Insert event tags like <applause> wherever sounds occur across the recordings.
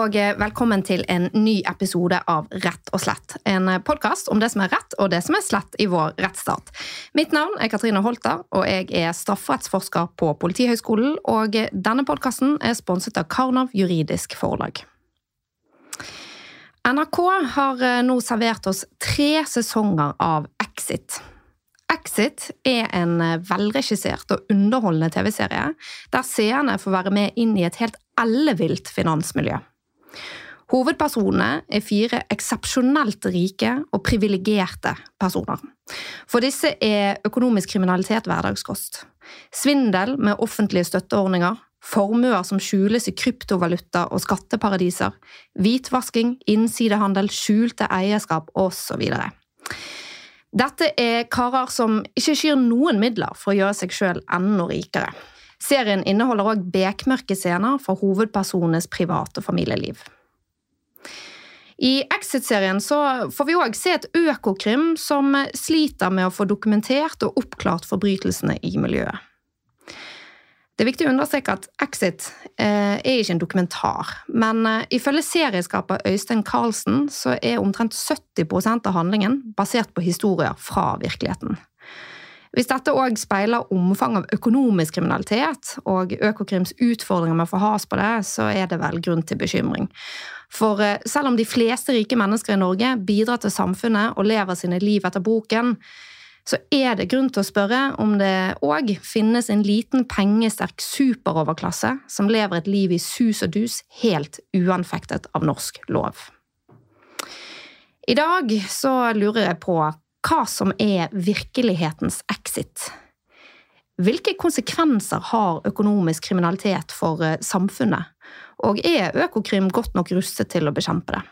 og eh, velkommen til en ny episode av Rett og slett. En eh, podkast om det som er rett og det som er slett i vår rettsstat. Mitt navn er Katrine Holter, og jeg er strafferettsforsker på Politihøgskolen. Og eh, denne podkasten er sponset av Karnov juridisk forlag. NRK har nå servert oss tre sesonger av Exit. Exit er en velregissert og underholdende TV-serie der seerne får være med inn i et helt ellevilt finansmiljø. Hovedpersonene er fire eksepsjonelt rike og privilegerte personer. For disse er økonomisk kriminalitet hverdagskost. Svindel med offentlige støtteordninger, formuer som skjules i kryptovaluta og skatteparadiser, hvitvasking, innsidehandel, skjulte eierskap osv. Dette er karer som ikke skyr noen midler for å gjøre seg sjøl enda rikere. Serien inneholder òg bekmørke scener fra hovedpersonenes private familieliv. I Exit-serien får vi òg se et Økokrim som sliter med å få dokumentert og oppklart forbrytelsene i miljøet. Det er viktig å understreke at Exit eh, er ikke en dokumentar, men eh, ifølge serieskaper Øystein Carlsen så er omtrent 70% av handlingen basert på historier fra virkeligheten. Hvis dette òg speiler omfang av økonomisk kriminalitet og Økokrims utfordringer med å få has på det, så er det vel grunn til bekymring. For eh, selv om de fleste rike mennesker i Norge bidrar til samfunnet og lever sine liv etter boken, så er det grunn til å spørre om det òg finnes en liten pengesterk superoverklasse som lever et liv i sus og dus helt uanfektet av norsk lov. I dag så lurer jeg på hva som er virkelighetens exit. Hvilke konsekvenser har økonomisk kriminalitet for eh, samfunnet, og er Økokrim godt nok rustet til å bekjempe det?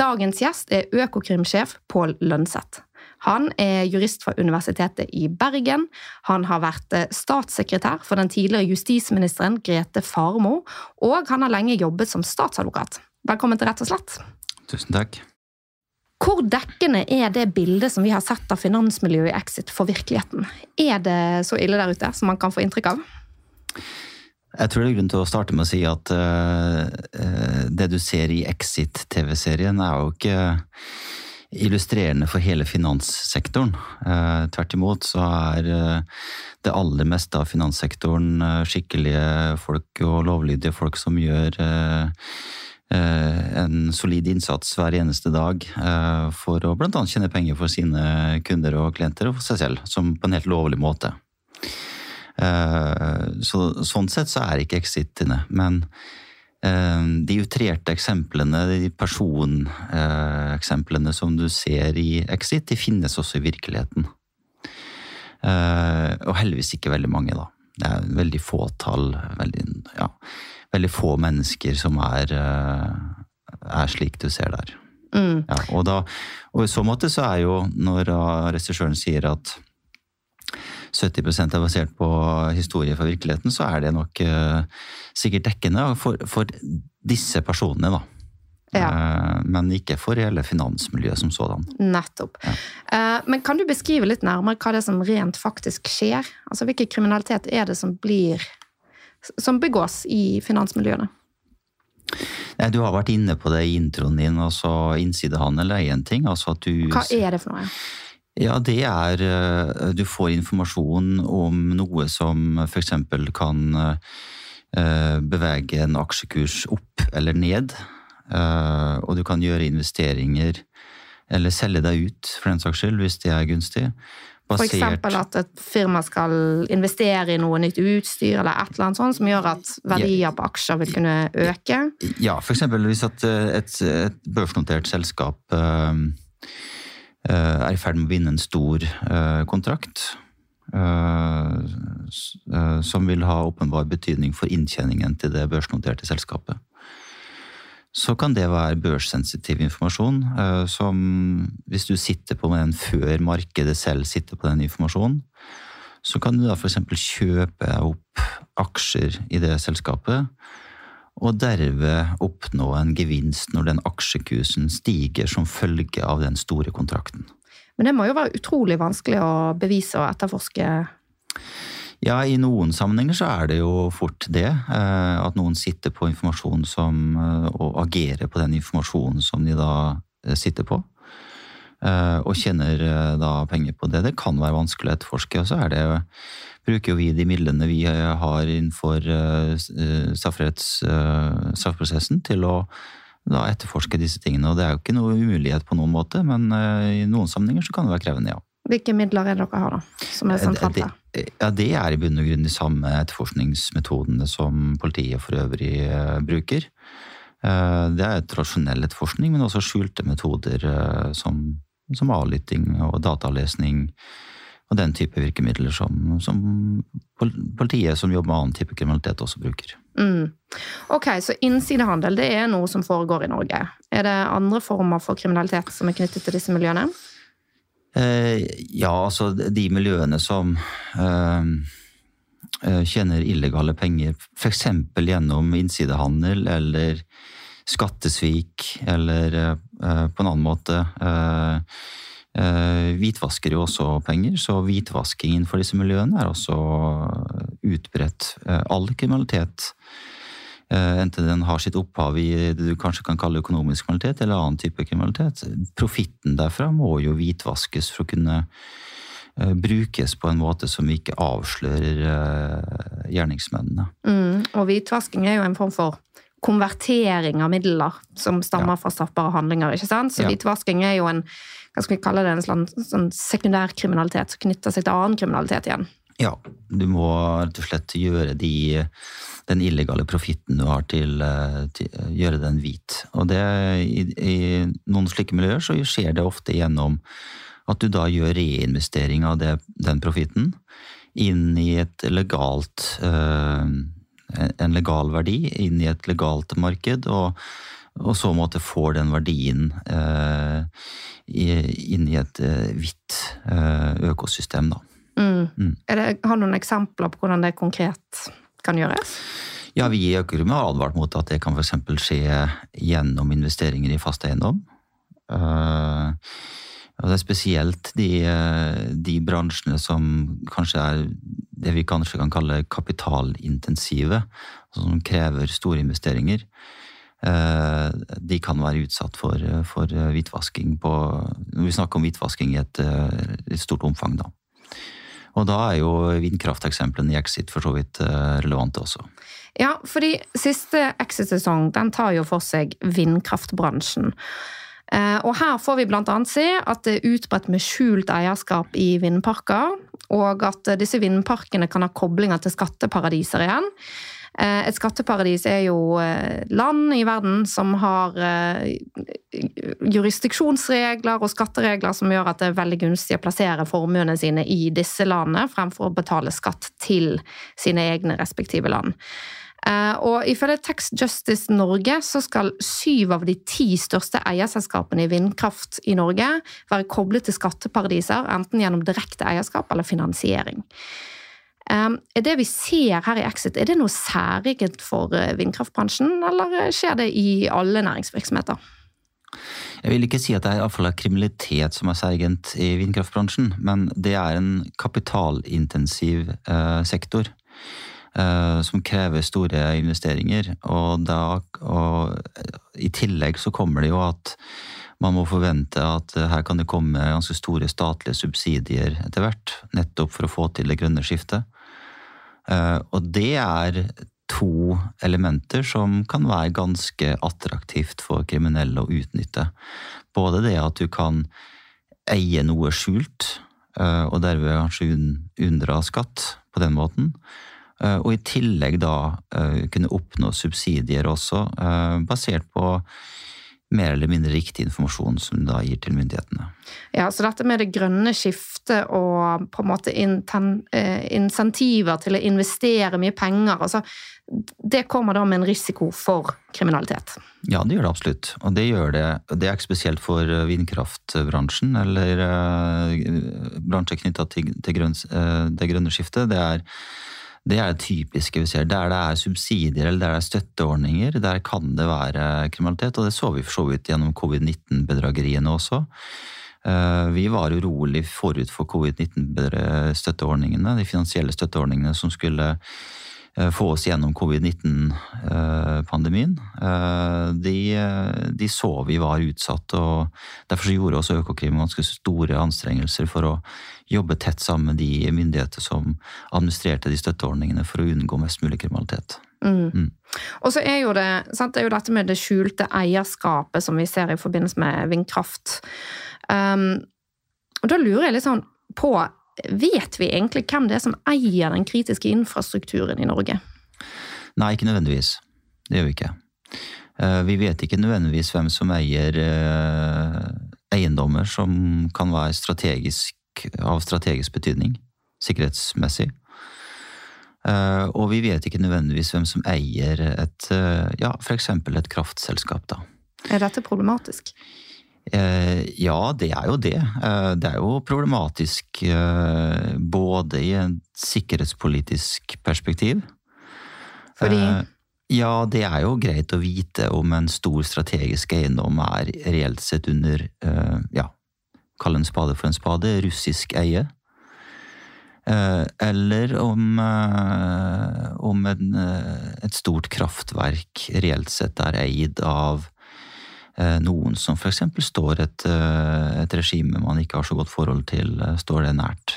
Dagens gjest er Økokrim-sjef Pål Lønseth. Han er jurist fra Universitetet i Bergen. Han har vært eh, statssekretær for den tidligere justisministeren Grete Farmo, og han har lenge jobbet som statsadvokat. Velkommen til Rett og slett. Tusen takk. Hvor dekkende er det bildet som vi har sett av finansmiljøet i Exit for virkeligheten? Er det så ille der ute som man kan få inntrykk av? Jeg tror det er grunn til å starte med å si at uh, det du ser i Exit-TV-serien, er jo ikke illustrerende for hele finanssektoren. Uh, tvert imot så er uh, det aller meste av finanssektoren skikkelige folk og lovlydige folk som gjør en solid innsats hver eneste dag eh, for å bl.a. tjene penger for sine kunder og klienter og for seg selv, som på en helt lovlig måte. Eh, så, sånn sett så er ikke Exitene, men de utrerte eksemplene, de personeksemplene som du ser i Exit, de finnes også i virkeligheten. Og heldigvis ikke veldig mange, da. Det er veldig få tall. veldig ja veldig få mennesker som er, eh, er slik du ser der. Mm. Ja, og, da, og, i så måte så er jo, når regissøren sier at 70% er basert på historie fra virkeligheten, så er det nok uh, sikkert dekkende for, for, disse personene, da. Ja. Men ikke for hele finansmiljøet som sådan. Nettopp. Ja. Men kan du beskrive litt nærmere hva det er som rent faktisk skjer? Altså Hvilken kriminalitet er det som blir som begås i finansmiljøene. Du har vært inne på det i introen din. altså Innsidehandel er én ting. altså at du... Hva er det for noe? Ja, det er eh, Du får informasjon om noe som f.eks. kan eh, bevege en aksjekurs opp eller ned. Eh, og du kan gjøre investeringer eller selge deg ut, for den saks skyld, hvis det er gunstig. Basert... F.eks. at et firma skal investere i noe nytt utstyr eller et eller annet sånt som gjør at verdier på aksjer vil kunne øke? Ja, f.eks. hvis at eh, et, et, børsnotert selskap uh, er i ferd med å vinne en stor uh, kontrakt. Som vil ha åpenbar betydning for inntjeningen til det børsnoterte selskapet så kan det være børssensitiv informasjon. Eh, som hvis du sitter på den før markedet selv sitter på den informasjonen, så kan du da f.eks. kjøpe opp aksjer i det selskapet, og derved oppnå en gevinst når den aksjekursen stiger som følge av den store kontrakten. Men det må jo være utrolig vanskelig å bevise og etterforske? Ja, i noen sammenhenger så er det jo fort det. Eh, at noen sitter på informasjon som, eh, og agerer på den informasjonen som de da eh, sitter på. Og tjener da penger på det. Det kan være vanskelig å etterforske. Og så er det, bruker vi de midlene vi har innenfor straffeprosessen til å da etterforske disse tingene. Og det er jo ikke noe umulighet på noen måte, men i noen sammenhenger så kan det være krevende, ja. Hvilke midler er det dere har, da? Som er sentralt her? Ja, Det er i bunn og grunn de samme etterforskningsmetodene som politiet for øvrig uh, bruker. Uh, det er tradisjonell etterforskning, men også skjulte metoder uh, som, som, avlytting og datalesning. Og den type virkemidler som, som, politiet som jobber med annen type kriminalitet, også bruker. Mm. Ok, Så innsidehandel det er noe som foregår i Norge. Er det andre former for kriminalitet som er knyttet til disse miljøene? Eh, ja, altså de miljøene som eh, eh, tjener illegale penger, f.eks. gjennom innsidehandel eller skattesvik eller på en annen måte hvitvasker jo også penger, så hvitvaskingen for disse miljøene er også utbredt. All kriminalitet enten den har sitt opphav i det du kanskje kan kalle økonomisk kriminalitet, eller annen type kriminalitet. Profitten derfra må jo hvitvaskes for å kunne eh, brukes på en måte som ikke avslører eh, gjerningsmennene. Mm, og hvitvasking er jo en form for konvertering av midler som stammer ja. fra straffbare handlinger. ikke sant? Så ja. hvitvasking er jo en hva skal vi kalle det, en sånn, sånn sekundærkriminalitet som knytter seg til annen kriminalitet igjen. Ja, du må rett og slett gjøre de, den illegale profitten du har, til, å gjøre den hvit. Og det, i, i, noen slike miljøer så skjer det ofte gjennom at du da gjør reinvestering av det, den profitten inn i et legalt øh, en legal verdi, inn i et legalt marked, og, og så måte får den verdien øh, inn i et hvitt øh, økosystem, da. Mm. Mm. Det, har du noen eksempler på hvordan det er konkret kan gjøres? Ja, Vi i Økokrim har advart mot at det kan f.eks. skje gjennom investeringer i fast eiendom. Uh, det er spesielt de, de, bransjene som kanskje er det vi kanskje kan kalle kapitalintensive, altså som krever store investeringer. Uh, de kan være utsatt for, for hvitvasking på Når Vi snakker om hvitvasking i et, et stort omfang, da. Og da er jo vindkrafteksemplene i Exit for så vidt eh, relevante også. Ja, fordi siste Exit-sesong den tar jo for seg vindkraftbransjen. Eh, og her får vi annet se at det er utbredt med skjult eierskap i vindparker, og at disse vindparkene kan ha koblinger til skatteparadiser igjen. Eh, et skatteparadis er jo eh, land i verden som har eh, jurisdiksjonsregler og skatteregler som gjør at det er veldig gunstig å plassere formuene sine i disse landene, fremfor å betale skatt til sine egne respektive land. Og ifølge Tax Justice Norge så skal syv av de ti største eierselskapene i vindkraft i Norge være koblet til skatteparadiser, enten gjennom direkte eierskap eller finansiering. Er det vi ser her i Exit, er det noe særegent for eh, vindkraftbransjen, eller skjer det i alle næringsvirksomheter? Jeg vil ikke si at det er kriminalitet som er særegent i vindkraftbransjen, men det er en kapitalintensiv eh, sektor. Eh, som krever store investeringer. Og, da, og i tillegg så kommer det jo at man må forvente at her kan det komme ganske store statlige subsidier etter hvert, nettopp for å få til det grønne skiftet. Eh, og det er to elementer som kan være ganske attraktivt for kriminelle å utnytte. Både det at du kan eie noe skjult, eh, og derved kanskje unndra skatt på den måten. Eh, og i tillegg da kunne oppnå subsidier også, basert på mer eller mindre riktig informasjon som du da gir til myndighetene. Ja, Så dette med det grønne skiftet og på en måte eh, insentiver til å investere mye penger, altså, det kommer da med en risiko for kriminalitet? Ja, det gjør det absolutt. Og det gjør det. Det er ikke spesielt for eh, vindkraftbransjen eller uh, bransjer knytta til, uh, det grønne skiftet. Det er det er det typiske vi ser. Der det er subsidier eller der det er støtteordninger, der kan det være kriminalitet. Og det så vi for så vidt gjennom covid-19-bedrageriene også. Vi var urolig forut for covid-19-støtteordningene, de finansielle støtteordningene som skulle Eh, få oss gjennom covid-19-pandemien. Eh, de, de, så vi var utsatt, og derfor gjorde også Økokrim ganske store anstrengelser for å jobbe tett sammen med de myndigheter som administrerte de støtteordningene for å unngå mest mulig kriminalitet. Mm. Mm. Og så er jo det, sant, det er jo dette med det skjulte eierskapet som vi ser i forbindelse med vindkraft. Um, og da lurer jeg litt sånn på Vet vi egentlig hvem det er som eier den kritiske infrastrukturen i Norge? Nei, ikke nødvendigvis. Det gjør vi ikke. Eh, vi vet ikke nødvendigvis hvem som eier eh, eiendommer som kan være strategisk, av strategisk betydning, sikkerhetsmessig. Eh, og vi vet ikke nødvendigvis hvem som eier et, ja, f.eks. et kraftselskap. da. Er dette problematisk? Eh, ja, det er jo det. Eh, det er jo problematisk eh, både i en sikkerhetspolitisk perspektiv Fordi? Ja, det er jo greit å vite om en stor strategisk eiendom er reelt sett under, ja, kall en spade for en spade, russisk eie. Eller om, om en, et stort kraftverk reelt sett er eid av Eh, noen som f.eks. står et, eh, et, regime man ikke har så godt forhold til, eh, står det nært.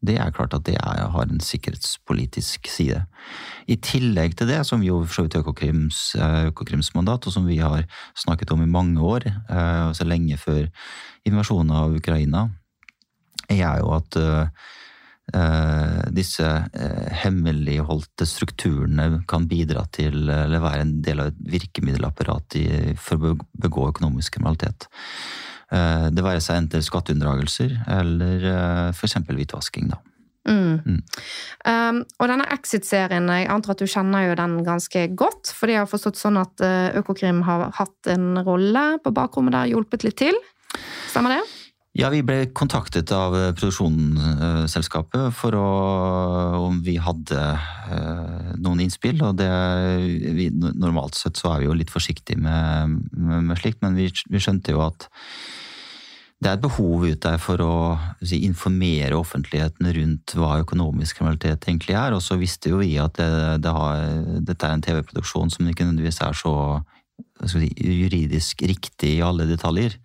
Det er klart at det er, har en sikkerhetspolitisk side. I tillegg til det, som jo for så vidt Økokrims, Økokrims mandat, og som vi har snakket om i mange år, altså lenge før invasjonen av Ukraina, er jo at Eh, disse eh, hemmeligholdte strukturene kan bidra til, eller være en del av et virkemiddelapparat for å begå økonomisk kriminalitet. Eh, det være seg enten skatteunndragelser eller f.eks. hvitvasking. da. Mm. Mm. Um, og denne Exit-serien, jeg antar at du kjenner jo den ganske godt. For jeg har forstått sånn at Økokrim har hatt en rolle på bakrommet der, hjulpet litt til. Stemmer det? Ja, vi ble kontaktet av eh, produksjonsselskapet for å, om vi hadde eh, noen innspill. Og det, vi, normalt sett så er vi jo litt forsiktige med, med, med slikt, men vi, vi, skjønte jo at det er et behov ute der for å si, informere offentligheten rundt hva økonomisk kriminalitet egentlig er. Og så visste jo vi at det, det har, dette er en TV-produksjon som ikke nødvendigvis er så si, juridisk riktig i alle detaljer.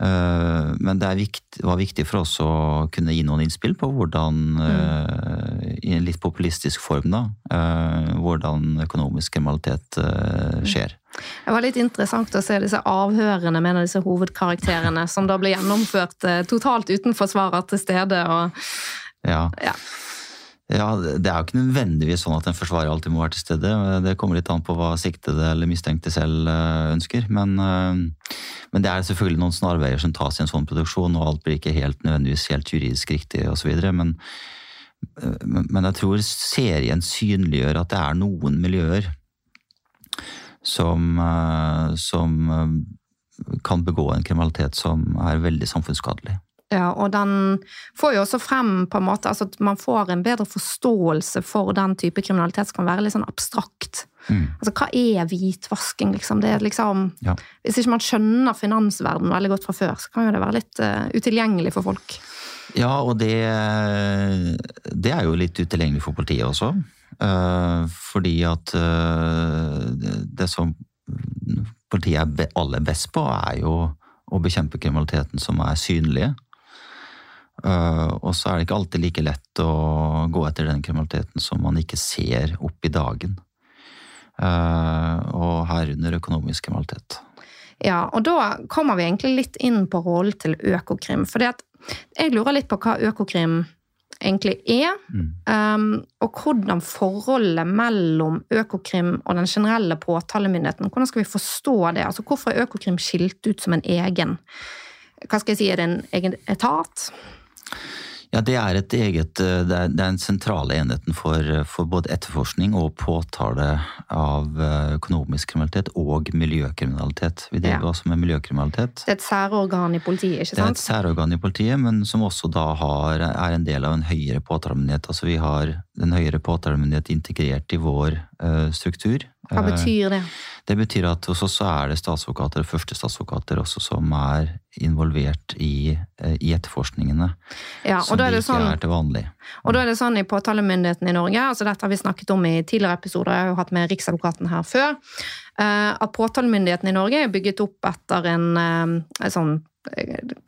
Eh, men det viktig, var viktig for oss å kunne gi noen innspill på hvordan, mm. i en litt populistisk form, da, eh, hvordan økonomisk kriminalitet mm. skjer. Det var litt interessant å se disse avhørene med disse hovedkarakterene, som da ble gjennomført totalt uten forsvarer til stede. Og, ja. ja. Ja, Det er jo ikke nødvendigvis sånn at en forsvarer alltid må være til stede. Det kommer litt an på hva siktede eller mistenkte selv eh, ønsker. Men, eh, men det er selvfølgelig noen snarveier som tas i en sånn produksjon, og alt blir ikke helt nødvendigvis helt juridisk riktig osv. Men, eh, men jeg tror serien synliggjør at det er noen miljøer som, som kan begå en kriminalitet som er veldig samfunnsskadelig. Ja, og den får jo også frem på en måte altså at man får en bedre forståelse for den type kriminalitet som kan være litt sånn abstrakt. Mm. Altså, hva er hvitvasking, liksom? Det er liksom ja. Hvis ikke man skjønner finansverdenen veldig godt fra før, så kan jo det være litt uh, utilgjengelig for folk. Ja, og det, det er jo litt utilgjengelig for politiet også. Uh, fordi at uh, det som politiet er aller best på, er jo å bekjempe kriminaliteten som er synlige. Uh, og så er det ikke alltid like lett å gå etter den kriminaliteten som man ikke ser opp i dagen. Uh, og herunder økonomisk kriminalitet. Ja, og da kommer vi egentlig litt inn på rollen til Økokrim. For jeg lurer litt på hva Økokrim egentlig er, mm. um, og hvordan forholdet mellom Økokrim og den generelle påtalemyndigheten Hvordan skal vi forstå det? Altså, Hvorfor er Økokrim skilt ut som en egen hva skal jeg si, er det en egen etat? Ja, Det er et eget, eh, det er, den sentrale enheten for, for, både etterforskning og påtale av eh, økonomisk kriminalitet og miljøkriminalitet. Vi driver ja. også med miljøkriminalitet. Det er et særorgan i politiet, ikke sant? Det er et særorgan i politiet, men som også da har, er en del av en høyere påtalemyndighet. Altså vi har den høyere påtalemyndighet integrert i vår uh, struktur. Hva betyr det? Det betyr at hos oss så er det statsadvokater, og førstestatsadvokater også, som er involvert i, eh, i etterforskningene. Ja, som det ikke sånn, er til vanlig. og da er det sånn i påtalemyndigheten i Norge, altså dette har vi snakket om i tidligere episoder, jeg har jo hatt med Riksadvokaten her før, eh, at påtalemyndigheten i Norge er bygget opp etter en, eh, en sånn eh,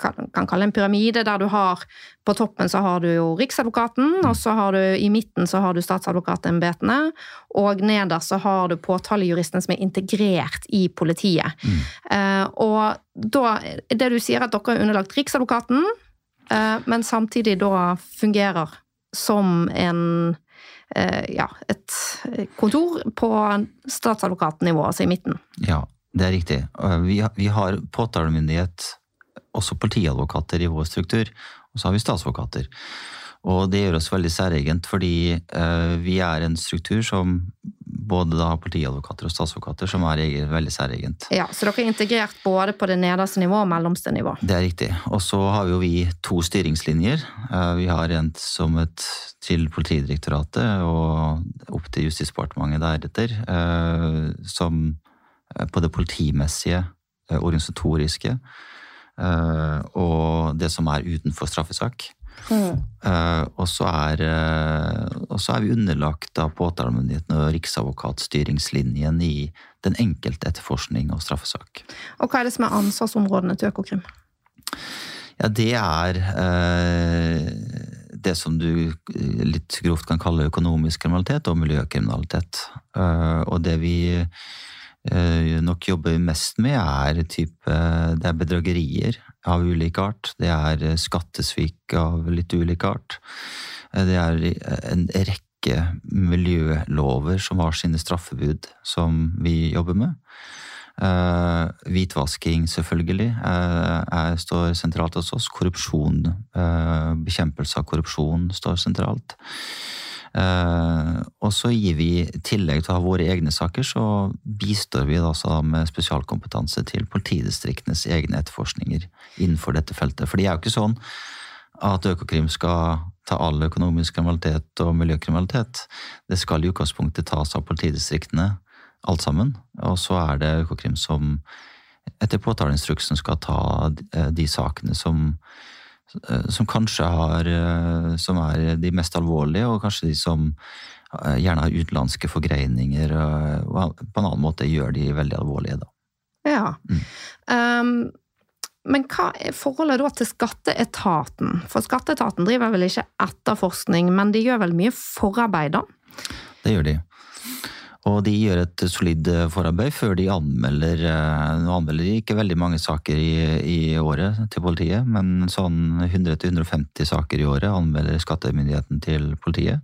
kan kan kalle en pyramide, der du har På toppen så har du jo Riksadvokaten, og så har du i midten så har du statsadvokatembetene, og nederst så har du påtalejuristene som er integrert i politiet. Mm. Uh, og da, det du sier at dere er underlagt Riksadvokaten, uh, men samtidig da fungerer som en uh, ja, et kontor på statsadvokatnivå, altså i midten. Ja, det er riktig. Vi har påtalemyndighet, også politiadvokater i vår struktur, og så har vi statsadvokater. Og det gjør oss veldig særegent, fordi eh, vi er en struktur som både da politiadvokater og statsadvokater, som er veldig særegent. Ja, Så dere er integrert både på det nederste nivå og mellomste nivå. Det er riktig. Og så har jo vi to styringslinjer. Eh, Vi har en som et til Politidirektoratet og opp til Justisdepartementet deretter, eh, som på det politimessige, organisatoriske, og det som er utenfor straffesak. Eh, Og så er, eh, er vi underlagt av påtalemyndigheten og Riksadvokatstyringslinjen i den enkelte etterforskning og straffesak. Og hva er det som er ansvarsområdene til Økokrim? Ja, det er eh, det som du eh, litt grovt kan kalle økonomisk kriminalitet og miljøkriminalitet. Eh, og det vi eh, nok jobber mest med, er type Det er bedragerier av ulik art. Det er eh, skattesvik av litt ulik art. Eh, det er eh, en rekke miljølover som har sine straffebud, som vi jobber med. Uh, hvitvasking, selvfølgelig, uh, er, står sentralt hos oss. Korrupsjon, uh, bekjempelse av korrupsjon står sentralt. Eh, og så gir vi, i tillegg til å ha våre egne saker, så bistår vi da med spesialkompetanse til politidistriktenes egne etterforskninger innenfor dette feltet. For det er jo ikke sånn at Økokrim skal ta all økonomisk kriminalitet og miljøkriminalitet. Det skal i utgangspunktet tas av politidistriktene, alt sammen. Og så er det Økokrim som etter påtaleinstruksen skal ta eh, de sakene som, som kanskje har eh, Som er de mest alvorlige, og kanskje de som eh, gjerne har utenlandske forgreininger, eh, og på en annen måte gjør de veldig alvorlige, da. Ja. Mm. Um, men hva er forholdet da til skatteetaten? For skatteetaten driver vel ikke etterforskning, men de gjør vel mye forarbeid, da? Det gjør de. Og de gjør et solid eh, forarbeid før de anmelder eh, Nå anmelder de ikke veldig mange saker i, i året til politiet, men sånn 100-150 saker i året anmelder skattemyndigheten til politiet.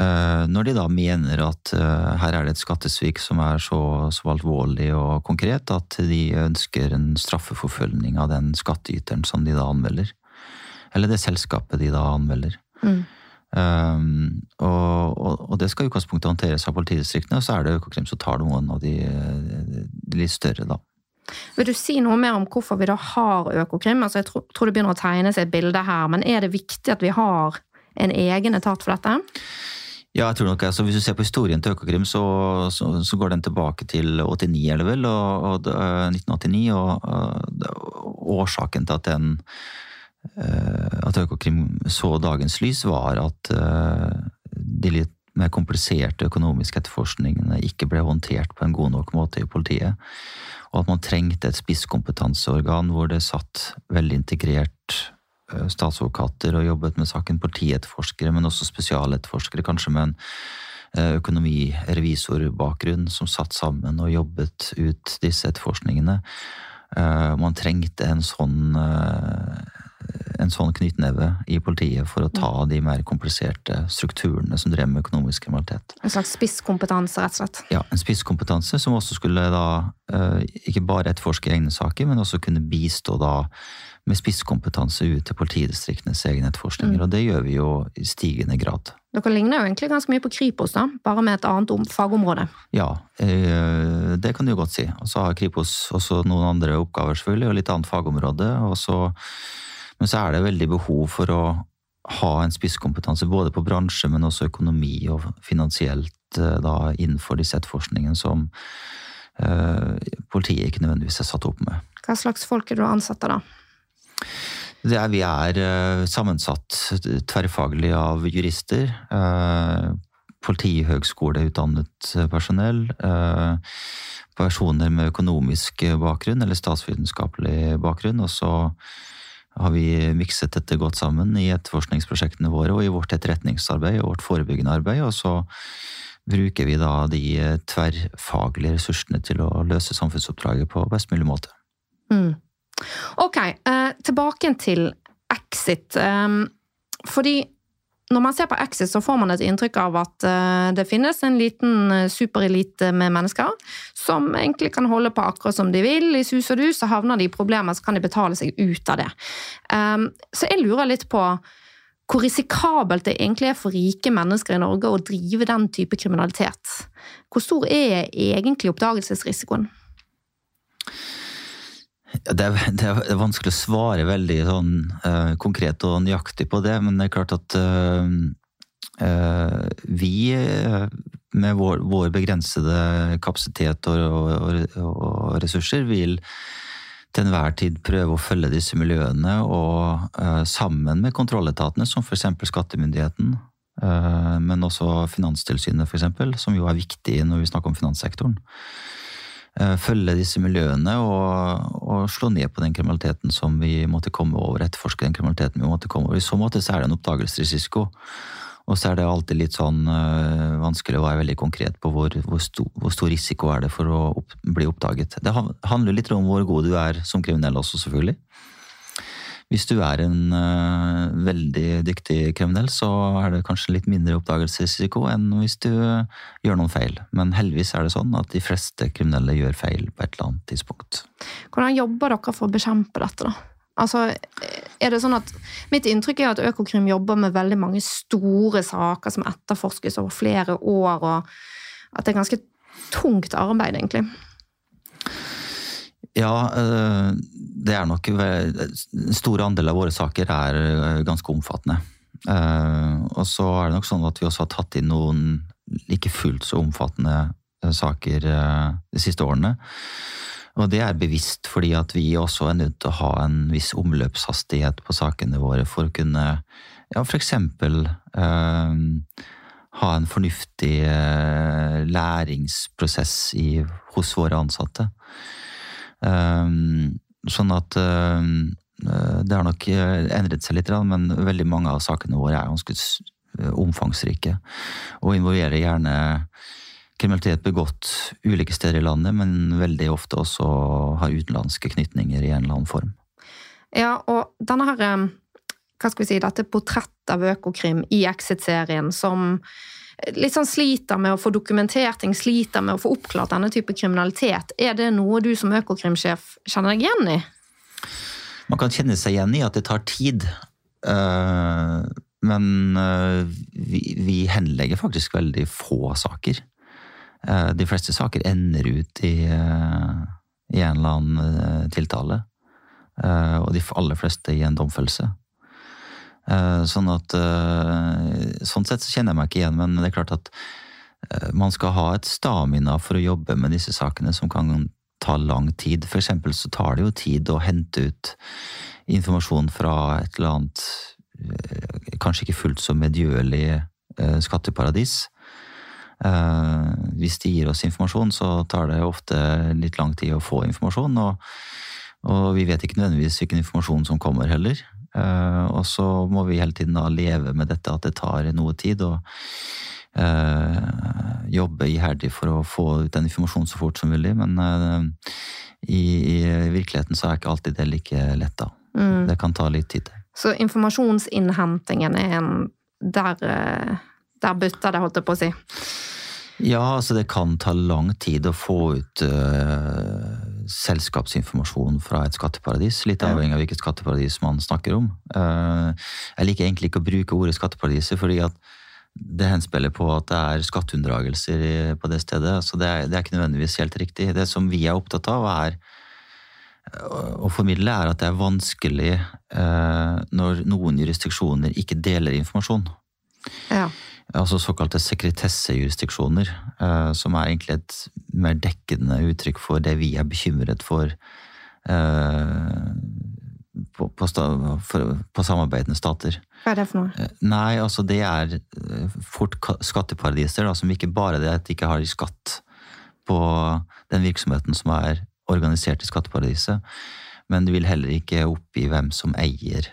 Eh, Når de da mener at her er det et skattesvik som er så, så alvorlig og konkret at de ønsker en straffeforfølgning av den skattyteren som de da anmelder. Eller det selskapet de da anmelder. Mm. Um, og, og, og det skal i utgangspunktet håndteres av politidistriktene, og så er det Økokrim som tar noen av de, de litt større, da. Vil du si noe mer om hvorfor vi da har Økokrim? Altså, jeg tror, tror det begynner å tegne seg et bilde her, men er det viktig at vi har en egen etat for dette? Ja, jeg tror nok, altså Hvis du ser på historien til Økokrim, så, så, så går den tilbake til 89, eller vel, og, og, øh, 1989. Og, og årsaken til at den at Økokrim så dagens lys, var at øh, de litt mer kompliserte økonomiske etterforskningene ikke ble håndtert på en god nok måte i politiet. Og at man trengte et spisskompetanseorgan hvor det satt veldig integrert øh, statsadvokater og jobbet med saken, politietterforskere, men også spesialetterforskere, kanskje med en økonomirevisorbakgrunn, som satt sammen og jobbet ut disse etterforskningene. Eh, Man trengte en sånn, eh, en sånn knyttneve i politiet for å ta de mer kompliserte strukturene som drev med økonomisk kriminalitet. En slags spisskompetanse, rett og slett. Ja, En spisskompetanse som også skulle da eh, ikke bare etterforske egne saker, men også kunne bistå da med spisskompetanse ut til politidistriktenes egne etterforskninger. Og det gjør vi jo i stigende grad. Dere ligner jo egentlig ganske mye på Kripos, da, bare med et annet fagområde. Ja, eh, det kan du godt si. Og så har Kripos også noen andre oppgaver, selvfølgelig, og litt annet fagområde. Og så, men så er det veldig behov for å ha en spisskompetanse både på bransje, men også økonomi og finansielt eh, da innenfor disse etterforskningene som eh, politiet ikke nødvendigvis er satt opp med. Hva slags folk er du ansatte da? Det er, vi er uh, sammensatt tverrfaglig av jurister. Uh, Politihøgskoleutdannet personell. personer med økonomisk bakgrunn eller statsvitenskapelig bakgrunn. Og så har vi mikset dette godt sammen i etterforskningsprosjektene våre og i vårt etterretningsarbeid og vårt forebyggende arbeid. Og så bruker vi da de tverrfaglige ressursene til å løse samfunnsoppdraget på best mulig måte. Mm. Ok, eh, tilbake til Exit. Um, fordi når man ser på Exit, så får man et inntrykk av at uh, det finnes en liten uh, superelite med mennesker som egentlig kan holde på akkurat som de vil. I sus og dus så havner de i problemer, så kan de betale seg ut av det. Um, så jeg lurer litt på hvor risikabelt det egentlig er for rike mennesker i Norge å drive den type kriminalitet. Hvor stor er egentlig oppdagelsesrisikoen? Det er, det er, vanskelig å svare veldig sånn, uh, konkret og nøyaktig på det, men det er klart at uh, uh, vi med vår, vår, begrensede kapasitet og, og, og, ressurser vil til enhver tid prøve å følge disse miljøene og sammen med kontrolletatene, som f.eks. skattemyndigheten, men også Finanstilsynet, f.eks., som jo er viktig når vi snakker om finanssektoren følge disse miljøene og, og, slå ned på den kriminaliteten som vi måtte komme over. Etterforske den kriminaliteten vi måtte komme over. I så måte så er det en oppdagelsesrisiko. Og så er det alltid litt sånn øh, vanskelig å være veldig konkret på hvor, hvor, stor, hvor stor risiko er det for å opp, bli oppdaget. Det handler litt om hvor god du er som kriminell også, selvfølgelig. Hvis du er en uh, veldig dyktig kriminell, så er det kanskje litt mindre oppdagelsesrisiko enn hvis du uh, gjør noen feil. Men heldigvis er det sånn at de fleste kriminelle gjør feil på et eller annet tidspunkt. Hvordan jobber dere for å bekjempe dette, da? Altså, er det sånn at Mitt inntrykk er at Økokrim jobber med veldig mange store saker som etterforskes over flere år, og at det er ganske tungt arbeid, egentlig. Ja, eh, det er nok En stor andel av våre saker er eh, ganske omfattende. Eh, og så er det nok sånn at vi også har tatt inn noen like fullt så omfattende saker de siste årene. Og det er bevisst fordi at vi også er nødt til å ha en viss omløpshastighet på sakene våre for å kunne ja, eh, ha en fornuftig læringsprosess i, hos våre ansatte. Ehm, sånn at ehm, eh, det har nok eh, endret seg litt, men veldig mange av sakene våre er ganske eh, omfangsrike. Og involverer gjerne kriminalitet begått ulike steder i landet, men veldig ofte også har utenlandske knytninger i en eller annen form. Ja, og denne her, hva skal vi si, dette portrettet av Økokrim i Exit-serien som litt sånn sliter med å få dokumentert ting, sliter med å få oppklart denne type kriminalitet. Er det noe du som økokrimsjef kjenner deg igjen i? Man kan kjenne seg igjen i at det tar tid. Eh, men eh, vi henlegger faktisk veldig få saker. Eh, de fleste saker ender ut i, i en eller annen tiltale. Og de aller fleste i en domfellelse. Eh, sånn at eh, Sånn sett så kjenner jeg meg ikke igjen, men det er klart at eh, man skal ha et stamina for å jobbe med disse sakene som kan ta lang tid. For eksempel så tar det jo tid å hente ut informasjon fra et eller annet kanskje ikke fullt så medgjørlig skatteparadis. Hvis de gir oss informasjon, så tar det ofte litt lang tid å få informasjon. Og, og vi vet ikke nødvendigvis hvilken informasjon som kommer heller. Uh, og så må vi hele tiden da leve med dette at det tar noe tid, og uh, jobbe iherdig for å få ut den informasjonen så fort som mulig. Men uh, i, i, virkeligheten så er ikke alltid det like lett, da. Mm. Det kan ta litt tid. Så informasjonsinnhentingen er en Der, der butter det, holdt jeg på å si? Ja, altså det kan ta lang tid å få ut uh, selskapsinformasjon fra et skatteparadis. Litt avhengig av hvilket skatteparadis man snakker om. Uh, jeg liker egentlig ikke å bruke ordet skatteparadiset, fordi at det henspiller på at det er skatteunndragelser på det stedet. Så det er, det er, ikke nødvendigvis helt riktig. Det som vi er opptatt av, er å formidle, er at det er vanskelig eh, når noen jurisdiksjoner ikke deler informasjon. Ja. Altså såkalte sekretessejurisdiksjoner, eh, som er egentlig et mer dekkende uttrykk for det vi er bekymret for eh, på, på, for, på samarbeidende stater. Hva er det for noe? Eh, Nei, altså det er fort skatteparadiser, da, som ikke bare det at de ikke har skatt på den virksomheten som er organisert i skatteparadiset, men du vil heller ikke oppgi hvem som eier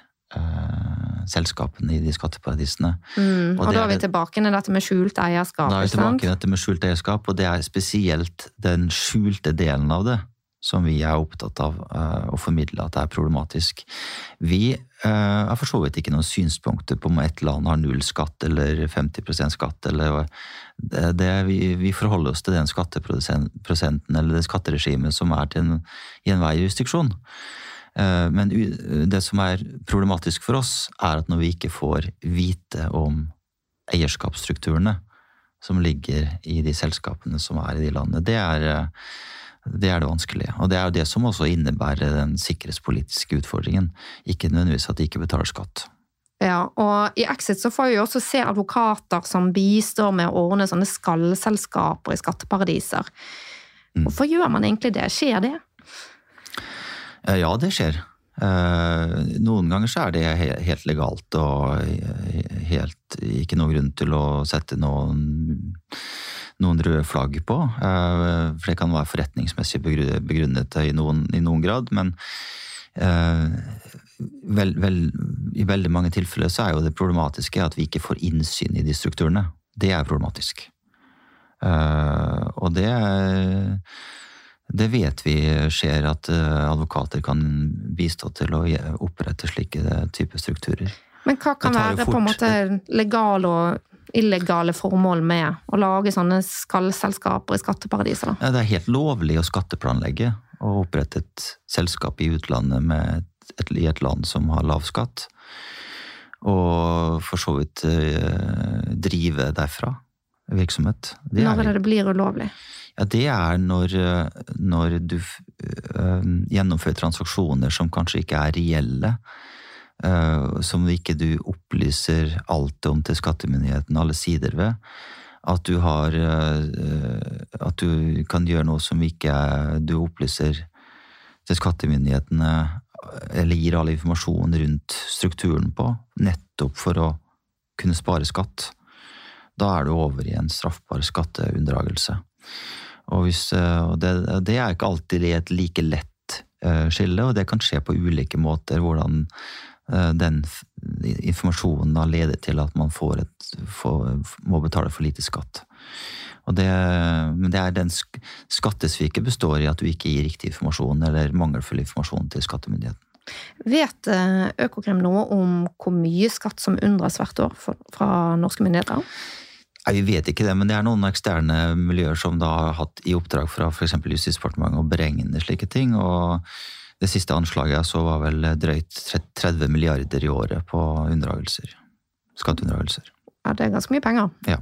selskapene i de skatteparadisene. Mm. Og, Og da er vi det- tilbake til dette med skjult eierskap. Da er vi tilbake til dette med skjult eierskap, og det er spesielt den skjulte delen av det som vi er opptatt av eh, å formidle at det er problematisk. Vi eh, har for så vidt ikke noen synspunkter på om et land har null skatt eller 50% skatt. Eller, det, det, vi, vi forholder oss til den skatteprosenten eller det skatteregimet som er til en, i enhver jurisdiksjon. Eh, Men det som er problematisk for oss, er at når vi ikke får vite om eierskapsstrukturene som ligger i de selskapene som er i de landene, det er, eh, det er det vanskelige. Og det er jo det som også innebærer den sikkerhetspolitiske utfordringen. Ikke nødvendigvis at de ikke betaler skatt. Ja, og i Exit så får vi også se advokater som bistår med å ordne sånne skallselskaper i skatteparadiser. Mm. Hvorfor gjør man egentlig det? Skjer det? Eh, Ja, det skjer. Eh, Noen ganger så er det helt legalt og helt ikke noe grunn til å sette noen, noen røde flagg på. Eh, For det kan være forretningsmessig begrunnet i noen, i noen grad, men vel, vel, i veldig mange tilfeller så er jo det problematiske at vi ikke får innsyn i de strukturene. Det er problematisk. Og det det vet vi skjer, at eh, advokater kan bistå til å opprette slike typer strukturer. Men hva kan være på en måte legale og illegale formål med å lage sånne skallselskaper i skatteparadiser? Ja, Det er helt lovlig å skatteplanlegge og opprette et selskap i utlandet med et, i et land som har lav skatt. Og for så vidt eh, drive derfra virksomhet. Det Når er er, det det blir ulovlig? Ja, det er når, eh, når du øh, gjennomfører transaksjoner som kanskje ikke er reelle. Øh, som ikke du opplyser alt om til skattemyndigheten, alle sider ved. At du har øh, At du kan gjøre noe som ikke du opplyser til skattemyndighetene, eller gir all informasjon rundt strukturen på, nettopp for å kunne spare skatt. Da er du over i en straffbar skatteunndragelse. Og, hvis, eh, og det, det er ikke alltid et like lett eh, skille, og det kan skje på ulike måter. Hvordan eh, den informasjonen da leder til at man får et, får, må betale for lite skatt. Det, men det er den sk skattesviket består i at du ikke gir riktig informasjon eller mangelfull informasjon til skattemyndigheten. Vet Økokrim noe om hvor mye skatt som unndras hvert år fra norske myndigheter? Nei, Vi vet ikke det, men det er noen eksterne miljøer som da har hatt i oppdrag fra f.eks. Justisdepartementet å beregne slike ting. og Det siste anslaget jeg så var vel drøyt 30 milliarder i året på unndragelser. Skatteunndragelser. Ja, det er ganske mye penger. Ja.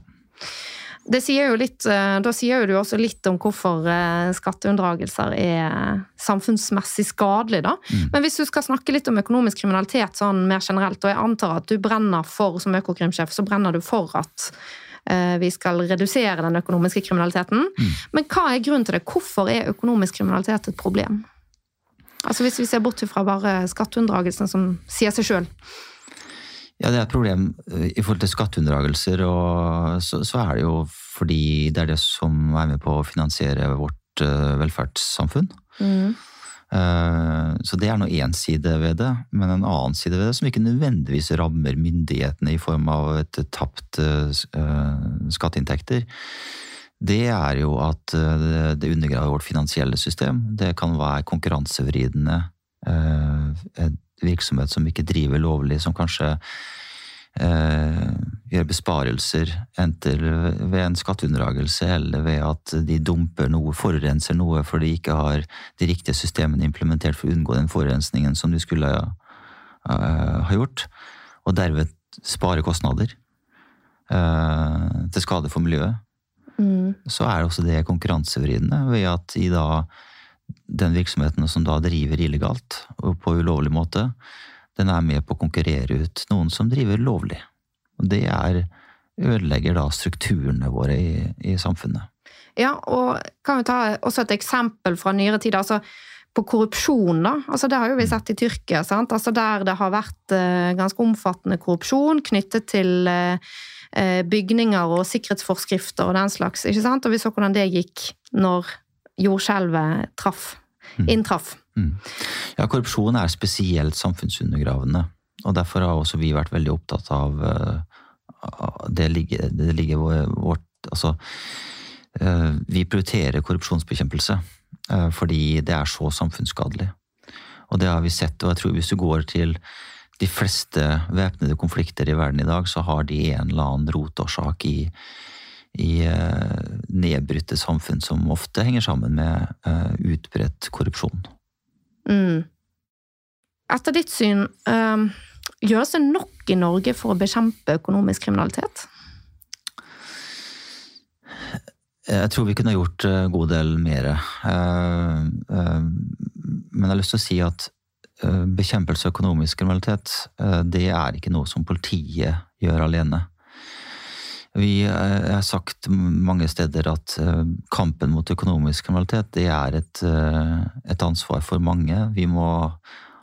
Det sier jo litt, eh, da sier jo du også litt om hvorfor eh, skatteunndragelser er samfunnsmessig skadelig. Da. Mm. Men hvis du skal snakke litt om økonomisk kriminalitet sånn mer generelt, og jeg antar at du brenner for, som økokrimsjef, så brenner du for at vi skal redusere den økonomiske kriminaliteten. Mm. Men hva er grunnen til det? Hvorfor er økonomisk kriminalitet et problem? Altså Hvis vi ser bort fra bare skatteunndragelsen som sier seg sjøl. Ja, det er et problem eh, i forhold til skatteunndragelser, og så, så er det jo fordi det er det som er med på å finansiere vårt eh, velferdssamfunn. Mm. Eh, Så det er nå én side ved det, men en annen side ved det som ikke nødvendigvis rammer myndighetene i form av et tapt eh, eh, skatteinntekter, det er jo at det- undergraver vårt finansielle system. Det kan være konkurransevridende. virksomhet som ikke driver lovlig, som kanskje eh, gjøre besparelser enten ved en skatteunndragelse eller ved at de dumper noe, forurenser noe fordi de ikke har de riktige systemene implementert for å unngå den forurensningen som de skulle eh, ha gjort, og derved spare kostnader eh, til skade for miljøet Mm. så er også det konkurransevridende ved at de da den virksomheten som da driver illegalt og på ulovlig måte, den er med på å konkurrere ut noen som driver lovlig. Og det er, ødelegger da strukturene våre i, i samfunnet. Ja, og kan vi ta også et eksempel fra nyere tid. altså på korrupsjon, da. Altså, det har jo vi sett i Tyrkia, sant? Altså, der det har vært eh, ganske omfattende korrupsjon knyttet til eh, eh bygninger og sikkerhetsforskrifter og den slags. ikke sant? Og vi så hvordan det gikk når jordskjelvet traff, mm. Inntraff. Mm. Ja, korrupsjon er spesielt samfunnsundergravende. Og derfor har også vi vært veldig opptatt av uh, det ligger, det ligger vårt Altså, uh, vi prioriterer korrupsjonsbekjempelse uh, fordi det er så samfunnsskadelig. Og det har vi sett, og jeg tror hvis du går til de fleste væpnede konflikter i verden i dag, så har de en eller annen rotårsak i i eh, nedbrutte samfunn som ofte henger sammen med eh, utbredt korrupsjon. Mm. Etter ditt syn, um, gjøres det nok i Norge for å bekjempe økonomisk kriminalitet? Jeg tror vi kunne gjort en god del mer. Men jeg har lyst til å si at bekjempelse av økonomisk kriminalitet, det er ikke noe som politiet gjør alene. Vi eh, har sagt mange steder at eh, kampen mot økonomisk kriminalitet det er et, eh, et ansvar for mange. Vi må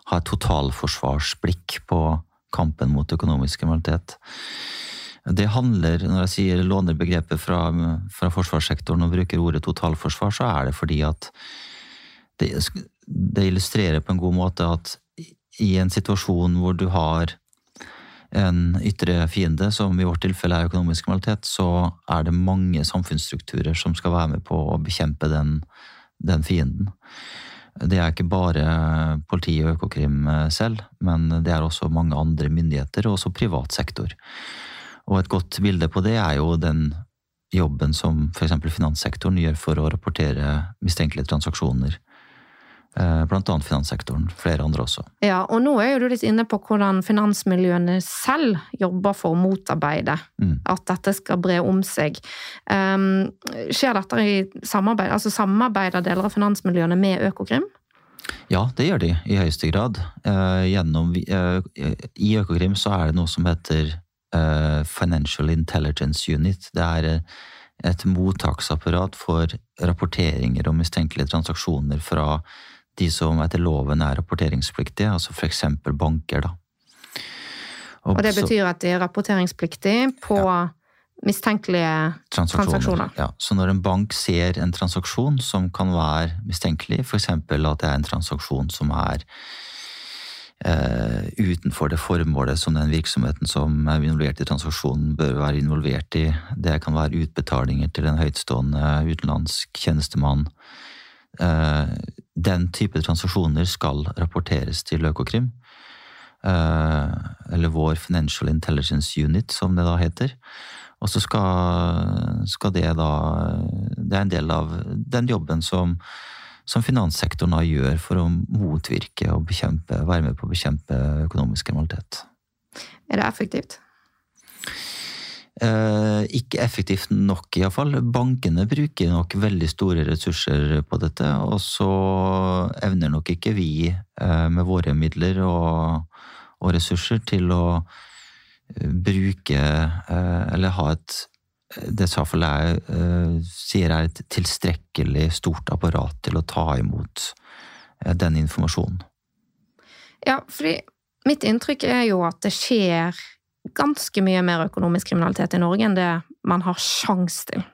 ha et totalforsvarsblikk på kampen mot økonomisk kriminalitet. Det handler, når jeg sier låner begrepet fra, fra, forsvarssektoren og bruker ordet totalforsvar, så er det fordi at det, det illustrerer på en god måte at i en situasjon hvor du har en ytre fiende, som i vårt tilfelle er økonomisk kriminalitet, så er det mange samfunnsstrukturer som skal være med på å bekjempe den, den fienden. Det er ikke bare politi og Økokrim selv, men det er også mange andre myndigheter, og også privat sektor. Og et godt bilde på det er jo den jobben som f.eks. finanssektoren gjør for å rapportere mistenkelige transaksjoner Eh, annet finanssektoren. Flere andre også. Ja, og nå er jo du litt inne på hvordan finansmiljøene selv jobber for å motarbeide mm. at dette skal bre om seg. Um, skjer dette i samarbeid? Altså samarbeider deler av finansmiljøene med Økokrim? Ja, det gjør de i høyeste grad. Uh, gjennom, uh, I Økokrim så er det noe som heter uh, Financial Intelligence Unit. Det er et mottaksapparat for rapporteringer om mistenkelige transaksjoner fra de som etter loven er rapporteringspliktige, altså f.eks. banker. da. Og, og det betyr at de er rapporteringspliktige på ja. mistenkelige transaksjoner. transaksjoner. Ja, Så når en bank ser en transaksjon som kan være mistenkelig, f.eks. at det er en transaksjon som er eh, utenfor det formålet som den virksomheten som er involvert i transaksjonen, bør være involvert i, det kan være utbetalinger til en høytstående utenlandsk tjenestemann, Eh, den type transaksjoner skal rapporteres til Økokrim. Eh, eller vår Financial Intelligence Unit, som det da heter. Og så skal, skal, det da Det er en del av den jobben som, som finanssektoren da gjør for å motvirke og bekjempe, være med på å bekjempe økonomisk kriminalitet. Er det effektivt? Eh, ikke effektivt nok, iallfall. Bankene bruker nok veldig store ressurser på dette, og så evner nok ikke vi eh, med våre midler og, og ressurser til å eh, bruke eller ha et det iallfall jeg sier er et tilstrekkelig stort apparat til å ta imot den informasjonen. Ja, fordi mitt inntrykk er jo at det skjer ganske mye mer økonomisk kriminalitet i Norge enn det man har sjans til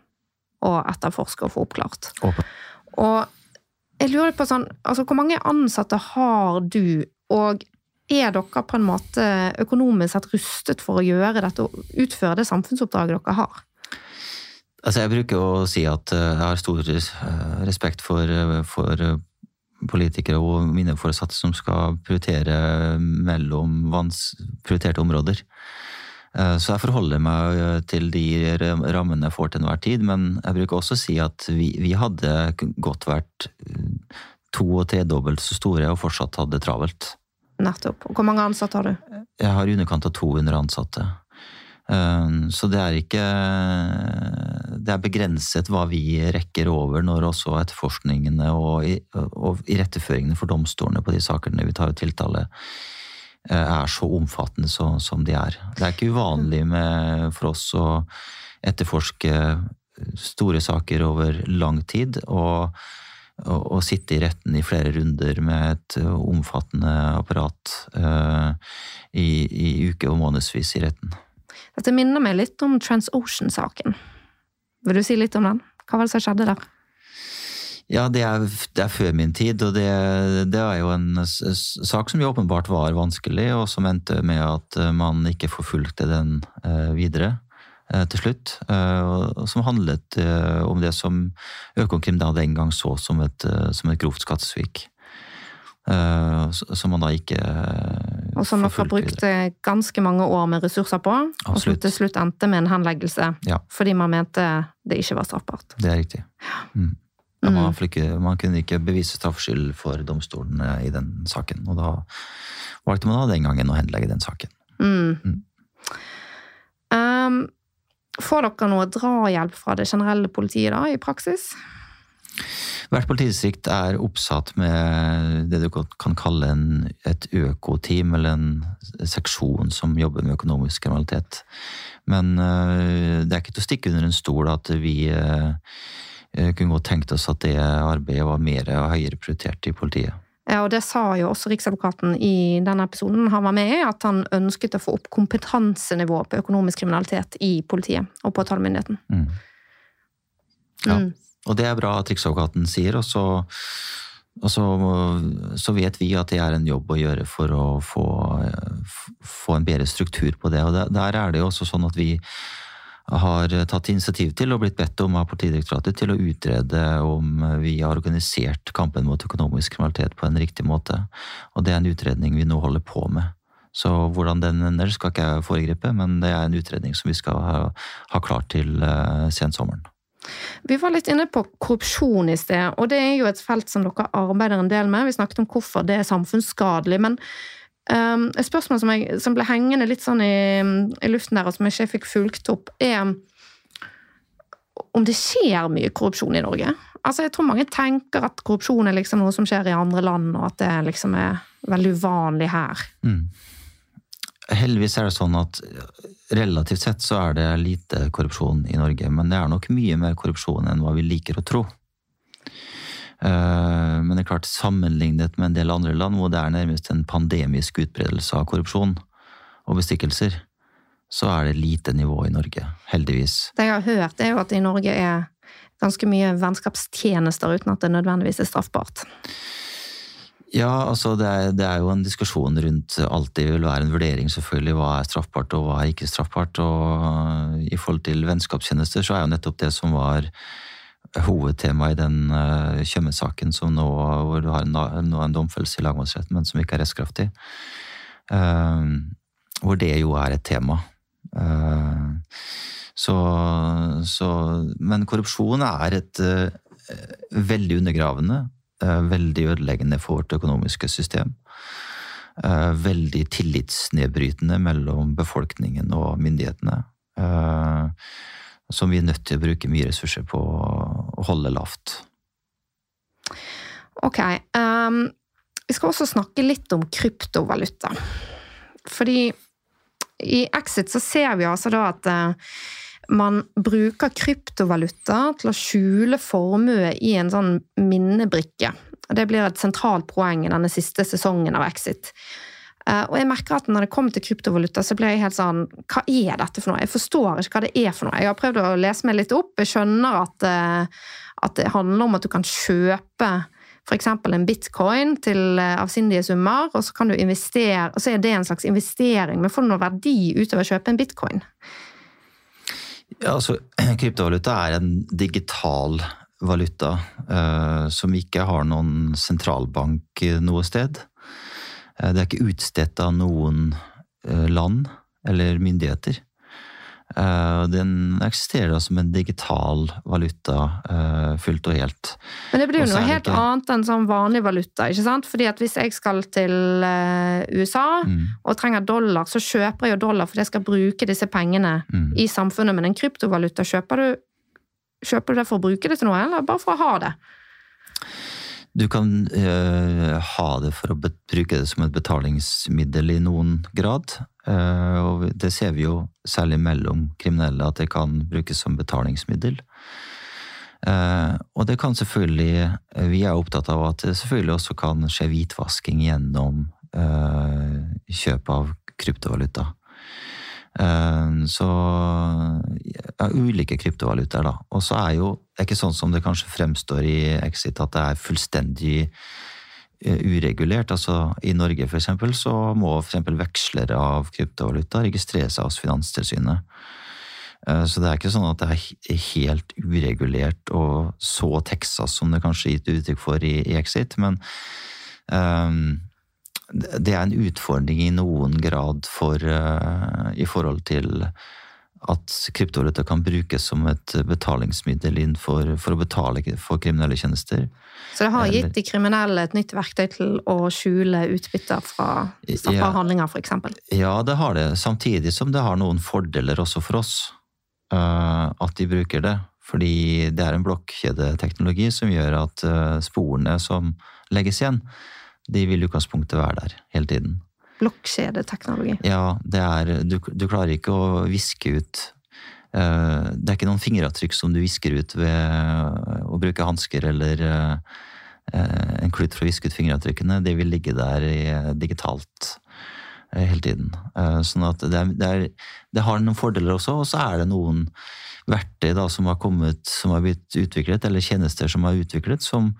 å etterforske og få oppklart. Åpen. Og jeg lurer på sånn, altså hvor mange ansatte har du, og er dere på en måte økonomisk sett rustet for å gjøre dette og utføre det samfunnsoppdraget dere har? Altså, jeg bruker å si at eh, jeg har stor eh, respekt for, eh, for politikere og mine foresatte som skal prioritere mellom prioriterte områder. Eh, så jeg forholder meg eh, til de rammene jeg får til enhver tid, men jeg bruker også å si at vi, vi hadde godt vært eh, to- og tredobbelt så store og fortsatt hadde det travelt. Nettopp. Og hvor mange ansatte har du? Jeg har i underkant av 200 ansatte. Så det er ikke det er begrenset hva vi rekker over når også etterforskningene og, og iretteføringene for domstolene på de sakene vi tar tiltale, er så omfattende som de er. Det er ikke uvanlig med, for oss å etterforske store saker over lang tid. og å sitte i retten i flere runder med et omfattende apparat uh, i, i uke- og månedsvis i retten. Dette minner meg litt om TransOcean-saken. Vil du si litt om den? Hva var det som skjedde der? Ja, det er, det er, før min tid, og det, det er jo en sak som jo åpenbart var vanskelig, og som endte med at man ikke forfulgte den uh, videre. Eh, til slutt. Eh, som handlet eh, om det som Økokrim da den gang så som et, som et grovt skattesvik. Som man da ikke Og som dere brukt ganske mange år med ressurser på, Absolutt. og som til slutt endte med en henleggelse. Ja. Fordi man mente det ikke var straffbart. Det er riktig. Mm. Ja, man, mm. ikke, man, kunne ikke bevise straffskyld for domstolene i den saken. Og da valgte man da den gangen å henlegge den saken. Mm. Mm. Um, Får dere noe drahjelp fra det generelle politiet da, i praksis? Hvert politidistrikt er oppsatt med det du kan kalle en, et økoteam, eller en seksjon som jobber med økonomisk kriminalitet. Men uh, det er ikke til å stikke under en stol at vi uh, kunne godt tenkt oss at det arbeidet var mer og høyere prioritert i politiet. Ja, Og det sa jo også Riksadvokaten i denne episoden han var med i, at han ønsket å få opp kompetansenivået på økonomisk kriminalitet i politiet og påtalemyndigheten. Mm. Ja, mm. Og det er bra at Riksadvokaten sier, og så, og så, så, vet vi at det er en jobb å gjøre for å få, få en bedre struktur på det. Og der er det jo også sånn at vi har tatt initiativ til og blitt bedt om av Politidirektoratet til å utrede om vi har organisert kampen mot økonomisk kriminalitet på en riktig måte. Og det er en utredning vi nå holder på med. Så hvordan den ender, skal ikke jeg foregripe, men det er en utredning som vi skal ha, ha klart til uh, sensommeren. Vi var litt inne på korrupsjon i sted, og det er jo et felt som dere arbeider en del med. Vi snakket om hvorfor det er samfunnsskadelig. men Um, et spørsmål som, jeg, som, ble hengende litt sånn i, i, luften der, og som jeg ikke fikk fulgt opp, er om det skjer mye korrupsjon i Norge. Altså, Jeg tror mange tenker at korrupsjon er liksom noe som skjer i andre land, og at det liksom er veldig uvanlig her. Mm. Heldigvis er det sånn at relativt sett så er det lite korrupsjon i Norge, men det er nok mye mer korrupsjon enn hva vi liker å tro. Eh, men det er klart, sammenlignet med en del andre land hvor det er nærmest en pandemisk utbredelse av korrupsjon og bestikkelser, så er det lite nivå i Norge. Heldigvis. Det jeg har hørt, er jo at i Norge er ganske mye vennskapstjenester uten at det nødvendigvis er straffbart. Ja, altså det er, det er, jo en diskusjon rundt alt det vil være en vurdering, selvfølgelig. Hva er straffbart og hva er ikke straffbart. Og i forhold til vennskapstjenester så er jo nettopp det som var hovedtema i den uh, Tjøme-saken hvor du har en, nå en domfellelse i lagmannsretten, men som ikke er rettskraftig. Uh, hvor det jo er et tema. Uh, så, så, Men korrupsjon er et uh, veldig undergravende, veldig ødeleggende for vårt økonomiske system. veldig tillitsnedbrytende mellom befolkningen og myndighetene. Uh, som vi er nødt til å bruke mye ressurser på å holde lavt. Ok. Um, vi skal også snakke litt om kryptovaluta. Fordi i Exit så ser vi altså da at man bruker kryptovaluta til å skjule formue i en sånn minnebrikke. Det blir et sentralt poeng i denne siste sesongen av Exit. Eh, og jeg merker at når det kommer til kryptovaluta, så blir jeg helt sånn Hva er dette for noe? Jeg forstår ikke hva det er for noe. Jeg har prøvd å lese meg litt opp. Jeg skjønner at, eh, at det handler om at du kan kjøpe f.eks. en bitcoin til eh, avsindige summer, og så kan du investere, og så er det en slags investering. Men får du noe verdi utover å kjøpe en bitcoin? Ja, altså, <clears throat> kryptovaluta er en digital valuta uh, som ikke har noen sentralbank noe sted. Uh, det er ikke utstedt av noen uh, land eller myndigheter. Eh, den eksisterer som en digital valuta fullt og helt. Men det blir jo noe helt ikke... annet enn sånn vanlig valuta. ikke sant? Fordi at Hvis jeg skal til USA mm. og trenger dollar, så kjøper jeg jo dollar fordi jeg skal bruke disse pengene mm. i samfunnet. Men en kryptovaluta kjøper du Kjøper du det for å bruke det til noe, eller bare for å ha det? Du kan øh, ha det for å bruke det som et betalingsmiddel i noen grad. Uh, og det ser vi jo særlig mellom kriminelle, at det kan brukes som betalingsmiddel. Uh, og det kan selvfølgelig Vi er opptatt av at det selvfølgelig også kan skje hvitvasking gjennom uh, kjøp av kryptovaluta. Så ja, ulike kryptovalutaer, da. Og så er jo det er ikke sånn som det kanskje fremstår i Exit, at det er fullstendig eh, uregulert. Altså, I Norge eksempel, så må eksempel vekslere av kryptovaluta registrere seg hos Finanstilsynet. Eh, så det er ikke sånn at det er helt uregulert og så Texas som det kanskje er gitt uttrykk for i Exit, men um, det er en utfordring i noen grad for, uh, i forhold til at kryptovaluta kan brukes som et betalingsmiddel for, for, å betale for kriminelle tjenester. Så det har gitt de kriminelle et nytt verktøy til å skjule utbytter fra straffbare ja, handlinger, f.eks.? Ja, det har det. Samtidig som det har noen fordeler også for oss uh, at de bruker det. Fordi det er en blokkjedeteknologi som gjør at uh, sporene som legges igjen, de vil i utgangspunktet være der hele tiden blokkjedeteknologi. Ja, det er du, du, klarer ikke å viske ut uh, Det er ikke noen fingeravtrykk som du visker ut ved å bruke hansker eller uh, en klut for å viske ut fingeravtrykkene. De vil ligge der i, digitalt hele tiden. Sånn at det, er, det, er, det, har noen fordeler også, og så er det noen verktøy da, som har kommet, som har blitt utviklet, eller tjenester som har utviklet, som,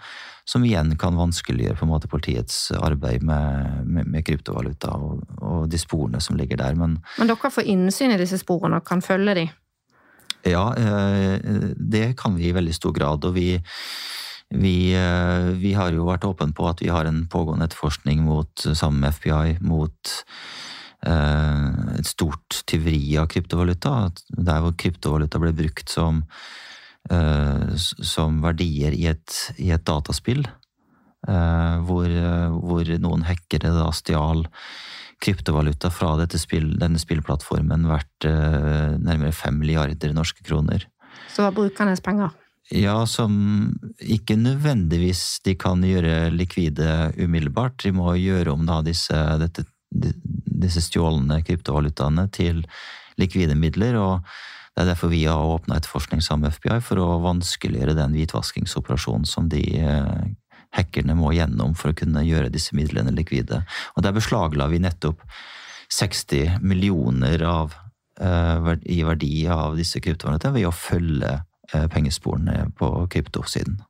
som igjen kan vanskeliggjøre på en måte politiets arbeid med, med, med kryptovaluta og, og, de sporene som ligger der. Men, Men dere får innsyn i disse sporene og kan følge de? Ja, eh, det kan vi i veldig stor grad. og vi vi, eh, vi, har jo vært åpne på at vi har en pågående etterforskning mot, sammen med FBI mot eh, et stort tyveri av kryptovaluta. Der hvor kryptovaluta ble brukt som Eh, som verdier i et, i et dataspill. Eh, hvor, hvor, noen hackere da stjal kryptovaluta fra spill, denne spillplattformen verdt eh, nærmere fem milliarder norske kroner. Så brukernes penger? Ja, som ikke nødvendigvis de kan gjøre likvide umiddelbart. De må gjøre om da disse, dette, disse stjålne kryptovalutaene til likvide midler. og det er derfor vi har åpna etterforskning sammen med FBI, for å vanskeliggjøre den hvitvaskingsoperasjonen som de eh, hackerne må gjennom for å kunne gjøre disse midlene likvide. Og der beslagla vi nettopp 60 millioner av, uh, i verdi av disse kryptovalutaene ved å følge pengesporene på kryptosiden.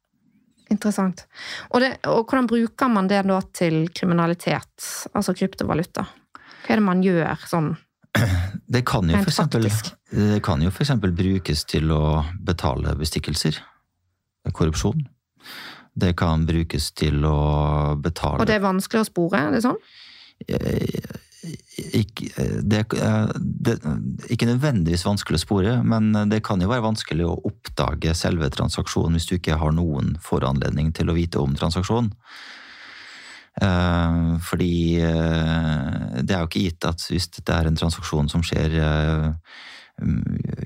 Interessant. Og, det, og, hvordan bruker man det da til kriminalitet, altså kryptovaluta? Hva er det man gjør sånn det kan jo eksempel, brukes til å betale bestikkelser. Korrupsjon. Det kan brukes til å betale Og det er vanskelig å spore, er det sånn? Eh, ikke, det, eh, det, ikke nødvendigvis vanskelig å spore, men det kan jo være vanskelig å oppdage selve transaksjonen hvis du ikke har noen foranledning til å vite om transaksjonen. Eh, fordi eh, det er jo ikke gitt at hvis det er en transaksjon som skjer eh,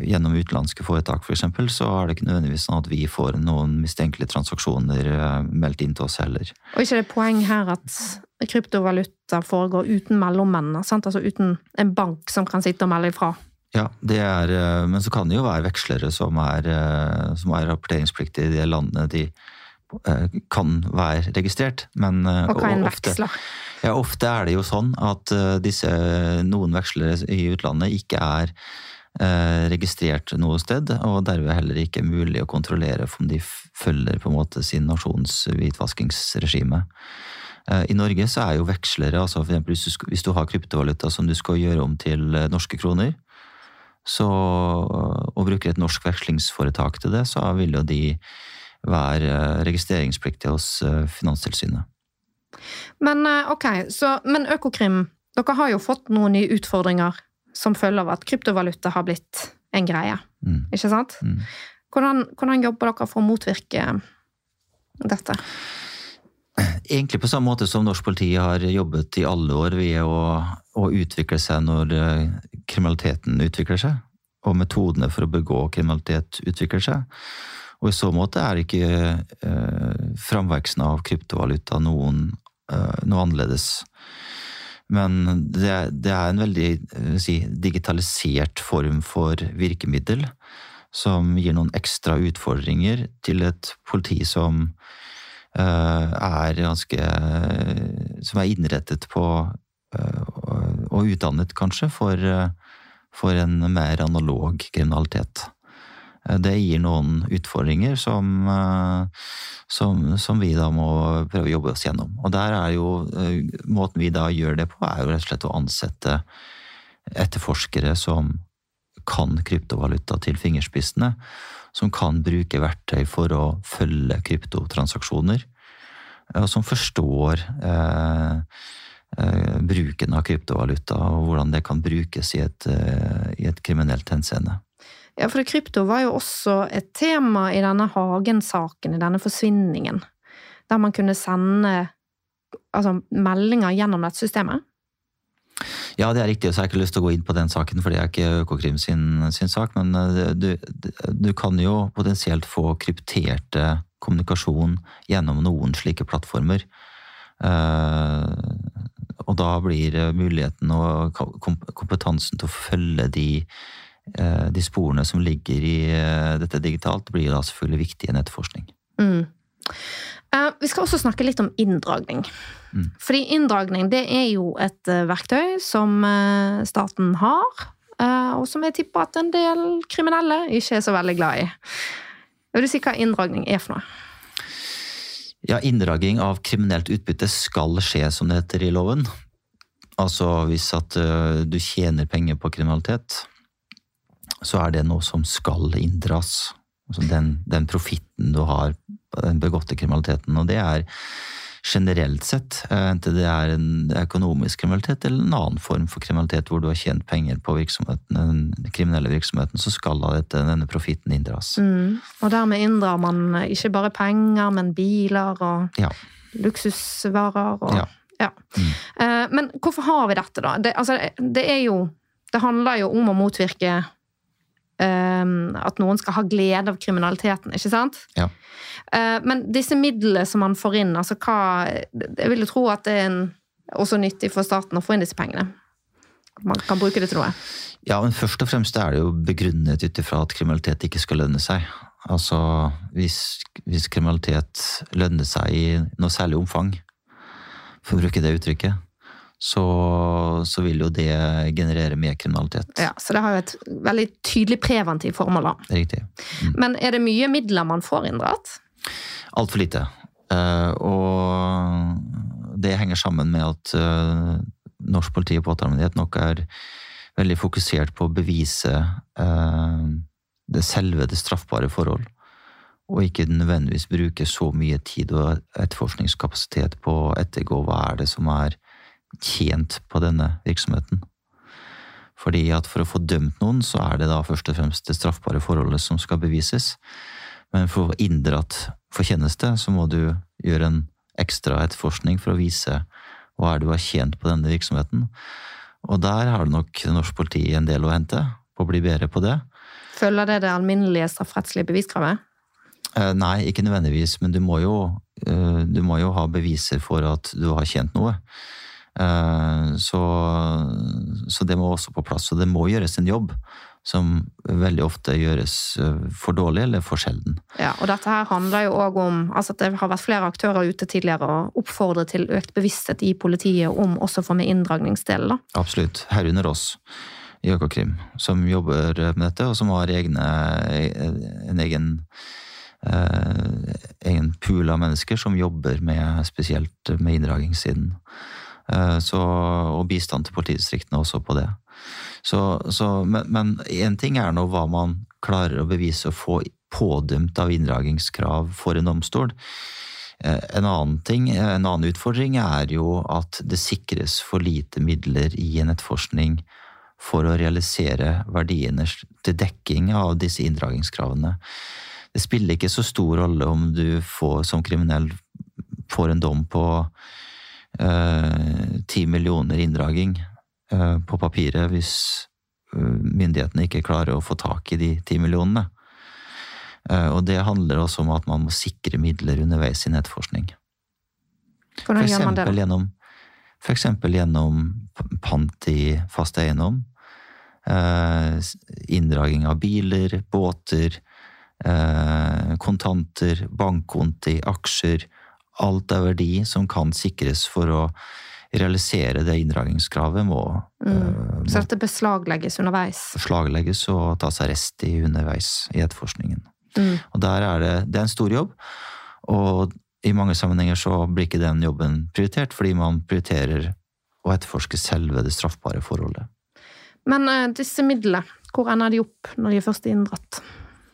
gjennom utenlandske foretak f.eks., for så er det ikke nødvendigvis sånn at vi får noen mistenkelige transaksjoner meldt inn til oss heller. Og ikke det poeng her at kryptovaluta foregår uten mellommenn, altså uten en bank som kan sitte og melde ifra? Ja, det er, men så kan det jo være vekslere som er, som er rapporteringspliktige i de landene de Eh, kan være registrert. Men eh, og hva er en veksler? Ja, ofte er det jo sånn at eh, disse, noen vekslere i utlandet ikke er registrert noe sted, og derved heller ikke mulig å kontrollere om de følger på en måte sin nasjons hvitvaskingsregime. I Norge så er jo vekslere, altså for eksempel hvis du har kryptovaluta som du skal gjøre om til norske kroner, så, og bruker et norsk vekslingsforetak til det, så vil jo de være registreringspliktige hos eh, Finanstilsynet. Men eh, ok, så, men Økokrim, dere har jo fått noen nye utfordringer som følge av at kryptovaluta har blitt en greie, mm. ikke sant? Mm. Hvordan, hvordan, jobber dere for å motvirke dette? Egentlig på samme måte som norsk politi har jobbet i alle år ved å, å utvikle seg når kriminaliteten utvikler seg. og metodene for å begå kriminalitet utvikler seg. Og i så måte er ikke eh, framveksten av kryptovaluta noen, eh, noe annerledes. Men det, det er en veldig si, digitalisert form for virkemiddel som gir noen ekstra utfordringer til et politi som uh, er ganske Som er innrettet på uh, og utdannet, kanskje, for, uh, for en mer analog kriminalitet. Det gir noen utfordringer som, som, som, vi da må prøve å jobbe oss gjennom. Og der er jo Måten vi da gjør det på, er jo rett og slett å ansette etterforskere som kan kryptovaluta til fingerspissene, som kan bruke verktøy for å følge kryptotransaksjoner, og som forstår eh, eh, bruken av kryptovaluta og hvordan det kan brukes i et, eh, i et kriminelt henseende. Ja, for krypto var jo også et tema i denne Hagen-saken, i denne forsvinningen, der man kunne sende altså, meldinger gjennom nettsystemet. Ja, det er riktig, så jeg har ikke lyst til å gå inn på den saken, for det er ikke Økokrim sin, sin sak. Men eh, du, du, kan jo potensielt få krypterte kommunikasjon gjennom noen slike plattformer. Uh, og da blir muligheten og kompetansen til å følge de, de sporene som ligger i uh, dette digitalt, blir da selvfølgelig viktig i en etterforskning. Mm. vi skal også snakke litt om inndragning. Mm. Fordi inndragning det er jo et verktøy som staten har, og som jeg tipper at en del kriminelle ikke er så veldig glad i. Vil du si hva inndragning er for noe? Ja, Inndragning av kriminelt utbytte skal skje, som det heter i loven. Altså hvis at du tjener penger på kriminalitet, så er det noe som skal inndras. Altså den, den profitten du har på den begåtte kriminaliteten. Og det er generelt sett, eh, enten det er en økonomisk kriminalitet eller en annen form for kriminalitet hvor du har tjent penger på den kriminelle virksomheten, så skal da dette, denne profitten inndras. Mm. Og dermed inndrar man ikke bare penger, men biler og ja. luksusvarer og ja. ja. Mm. Eh, men hvorfor har vi dette, da? Det, altså, det er jo Det handler jo om å motvirke at noen skal ha glede av kriminaliteten, ikke sant? Ja. Uh, men disse midlene som man får inn, altså hva Jeg vil jo tro at det er en, også nyttig for staten å få inn disse pengene. Man kan bruke det til noe. Ja, men først og fremst er det jo begrunnet ut ifra at kriminalitet ikke skal lønne seg. Altså, hvis, hvis kriminalitet lønner seg i noe særlig omfang, for å bruke det uttrykket, så, så, vil jo det generere mer kriminalitet. Ja, Så det har jo et veldig tydelig preventivt formål, da. Riktig. Mm. Men er det mye midler man får inndratt? Altfor lite. Uh, og det henger sammen med at uh, norsk politi og påtalemyndighet nok er veldig fokusert på å bevise uh, det selve det straffbare forhold. Og ikke nødvendigvis bruke så mye tid og etterforskningskapasitet på å ettergå hva er det som er tjent på denne virksomheten. Fordi at for å få dømt noen, så er det da først og fremst det straffbare forholdet som skal bevises. Men for å inndratt fortjeneste, så må du gjøre en ekstra etterforskning for å vise hva er det du har tjent på denne virksomheten. Og der har det nok norsk politi en del å hente på å bli bedre på det. Følger det det alminnelige strafferettslige beviskravet? Eh, nei, ikke nødvendigvis, men du må, jo, eh, du må jo ha beviser for at du har tjent noe. Eh, så, så, det må også på plass. Og det må gjøres en jobb som veldig ofte gjøres eh, for dårlig eller for sjelden. Ja, og dette her handler jo òg om altså at det har vært flere aktører ute tidligere og oppfordret til økt bevissthet i politiet om også for med inndragningsdelen. Absolutt. Herunder oss i Økokrim, som jobber med dette, og som har egne, en egen eh, egen pool av mennesker som jobber med spesielt med inndragingssiden. Eh, så, og bistand til politidistriktene også på det. Så, så, men én ting er nå hva man klarer å bevise og få pådømt av inndragingskrav for en domstol. Eh, en annen, ting, en annen utfordring er jo at det sikres for lite midler i en etterforskning for å realisere verdiene til dekking av disse inndragingskravene. Det spiller ikke så stor rolle om du får, som kriminell får en dom på Eh, ti millioner inndraging eh, på papiret hvis myndighetene ikke klarer å få tak i de ti millionene. Og det handler også om at man må sikre midler underveis i nettforskning. Hvordan for gjør man det? Gjennom, for eksempel gjennom pant i fast eiendom. inndraging av biler, båter, kontanter, bankkonti, aksjer. Alt er verdi som kan sikres for å realisere det inndragningskravet, må, mm. uh, Så dette beslaglegges underveis? Beslaglegges og tas arrest i underveis i etterforskningen. Mm. Og der er det, det er en stor jobb, og i mange sammenhenger så blir ikke den jobben prioritert, fordi man prioriterer å etterforske selve det straffbare forholdet. Men uh, disse midlene, hvor ender de opp når de er først inndratt?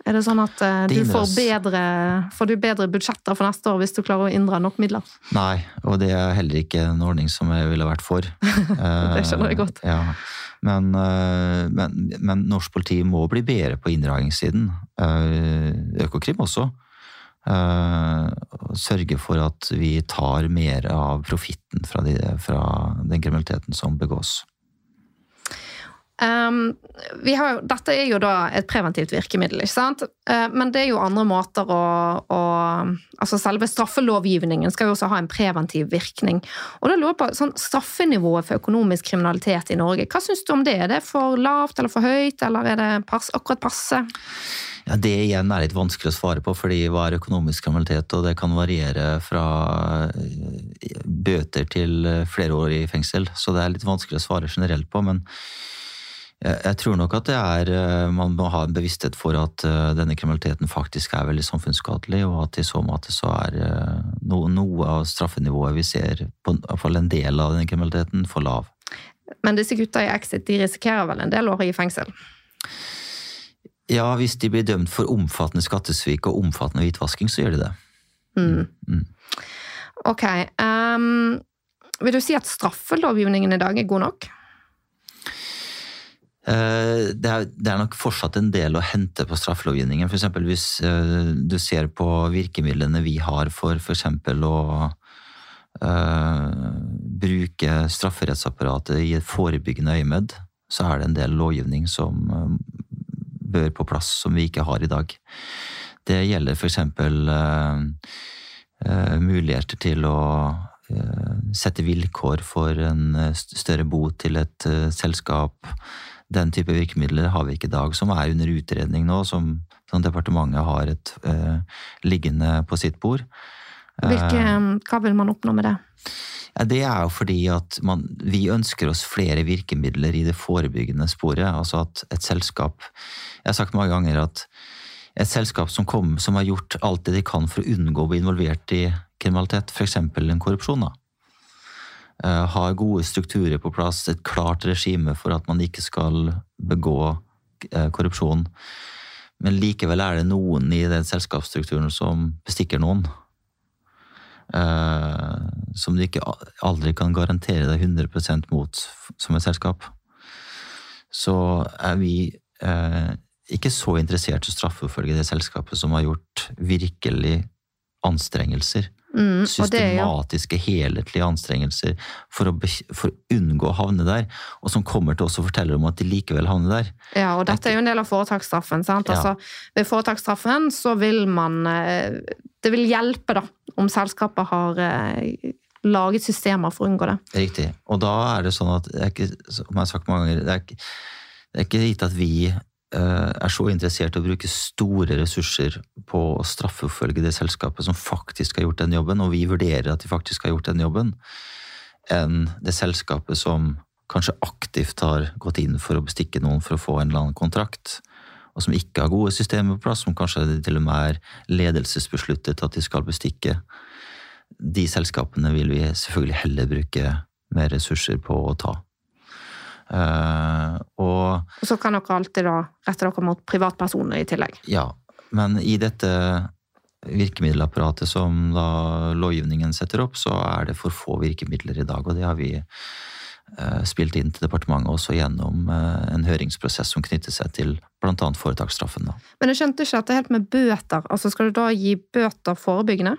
Er det sånn at uh, du får bedre, får du bedre budsjetter for neste år hvis du klarer å inndra nok midler? Nei, og det er heller ikke en ordning som jeg ville vært for. <laughs> det skjønner jeg godt. Uh, ja. men, uh, men, men, norsk politi må bli bedre på inndragningssiden. Økokrim også. Sørge for at vi tar mer av profitten fra, de, fra den kriminaliteten som begås. Um, har, dette er jo da et preventivt virkemiddel, ikke sant? Uh, men det er jo andre måter å, å, Altså selve straffelovgivningen skal jo også ha en preventiv virkning. Og da lurer på sånn straffenivået for økonomisk kriminalitet i Norge, hva syns du om det? Er det for lavt eller for høyt, eller er det pass, akkurat passe? Ja, Det igjen er litt vanskelig å svare på, fordi hva er økonomisk kriminalitet? Og det kan variere fra eh, bøter til eh, flere år i fengsel, så det er litt vanskelig å svare generelt på. men jeg tror nok at det er eh, Man må ha en bevissthet for at eh, denne kriminaliteten faktisk er veldig samfunnsskadelig, og at i så måte så er eh, noe, noe av straffenivået vi ser, på fall en del av denne kriminaliteten, for lav. Men disse gutta i Exit de risikerer vel en del år i fengsel? Ja, hvis de blir dømt for omfattende skattesvik og omfattende hvitvasking, så gjør de det. Mm. Mm. Ok. Um, vil du si at straffelovgivningen i dag er god nok? Eh, det er, det er, nok fortsatt en del å hente på straffelovgivningen. F.eks. hvis uh, du ser på virkemidlene vi har for f.eks. å uh, bruke strafferettsapparatet i et forebyggende øyemed, så er det en del lovgivning som bør på plass, som vi ikke har i dag. Det gjelder f.eks. Uh, muligheter til å sette vilkår for en større bot til et selskap den type virkemidler har vi ikke i dag, som er under utredning nå, som, som departementet har et eh, liggende på sitt bord. Hvilke, uh, hva vil man oppnå med det? Ja, det er jo fordi at man, vi ønsker oss flere virkemidler i det forebyggende sporet. Altså at et selskap Jeg har sagt mange ganger at et selskap som, kom, som har gjort alt det de kan for å unngå å bli involvert i kriminalitet, f.eks. en korrupsjon, da, Eh, har gode strukturer på plass, et klart regime for at man ikke skal begå eh, korrupsjon. Men likevel er det noen i den selskapsstrukturen som bestikker noen. Uh, som du ikke aldri kan garantere deg 100% mot som et selskap. Så er vi ikke så interessert i å straffeforfølge det selskapet som har gjort virkelig anstrengelser Mm, Systematiske, helhetlige anstrengelser for å, for å, unngå å havne der, og som kommer til å fortelle om at de likevel havner der. Ja, og dette er jo en del av foretaksstraffen. sant? Ja. Altså, ved foretaksstraffen så vil man eh, Det vil hjelpe, da, om selskapet har eh, laget systemer for å unngå det. Riktig. Og da er det sånn at, det er ikke, som jeg har sagt mange ganger, det er ikke, det er ikke gitt at vi er så interessert i å bruke store ressurser på å straffeforfølge det selskapet som faktisk har gjort den jobben, og vi vurderer at de faktisk har gjort den jobben, enn det selskapet som kanskje aktivt har gått inn for å bestikke noen for å få en eller annen kontrakt, og som ikke har gode systemer på plass, som kanskje til og med er ledelsesbesluttet at de skal bestikke. De selskapene vil vi selvfølgelig heller bruke mer ressurser på å ta. Uh, og, og, så kan dere alltid da rette dere mot privatpersoner i tillegg? Ja, men i dette virkemiddelapparatet som da lovgivningen setter opp, så er det for få virkemidler i dag. Og det har vi uh, spilt inn til departementet også gjennom uh, en høringsprosess som knytter seg til bl.a. foretaksstraffen. Da. Men jeg skjønte ikke at det er helt med bøter. Altså Skal du da gi bøter forebyggende?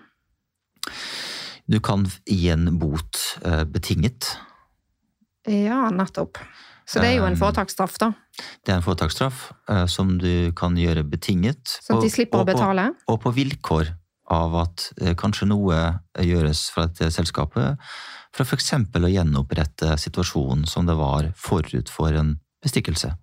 Du kan gi en bot betinget. Ja, nettopp. Så det er jo en Um, foretaksstraff, da. Det er en foretaksstraff eh, som du kan gjøre betinget. Sånn at de slipper å og på- betale. Og på vilkår av at eh, kanskje noe gjøres fra dette selskapet for f.eks. å gjenopprette situasjonen som det var forut for en bestikkelse.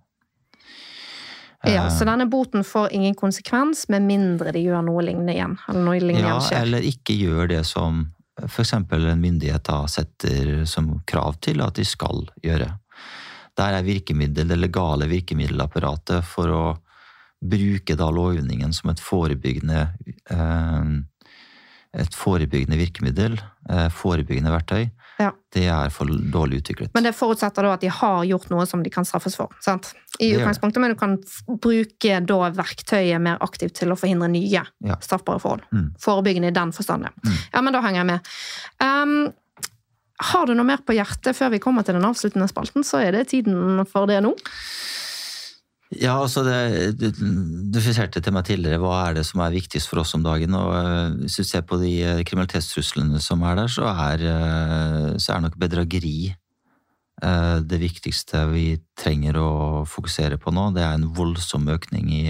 Ja, Eh, Så denne boten får ingen konsekvens, med mindre de gjør noe lignende igjen. Eller noe lignende ja, skjer. eller ikke gjør det som f.eks. en myndighet da setter som krav til at de skal gjøre. Der er virkemiddel, det legale virkemiddelapparatet for å bruke da lovgivningen som et forebyggende eh, et forebyggende virkemiddel, eh, forebyggende verktøy, Ja. det er for dårlig utviklet. Men det forutsetter da at de har gjort noe som de kan straffes for. sant? I utgangspunktet, Men du kan bruke da verktøyet mer aktivt til å forhindre nye Ja. straffbare forhold. Mm. Forebyggende i den forstand, ja. Mm. Ja, men da henger jeg med. Um, har du noe mer på hjertet før vi kommer til den avsluttende spalten, så er det tiden for det nå. Ja, altså det, du, du skisserte til meg tidligere hva er det som er viktigst for oss om dagen. og eh, Hvis du ser på de eh, kriminalitetstruslene som er der, så er, eh, så er nok bedrageri det viktigste vi trenger å fokusere på nå. Det er en voldsom økning i,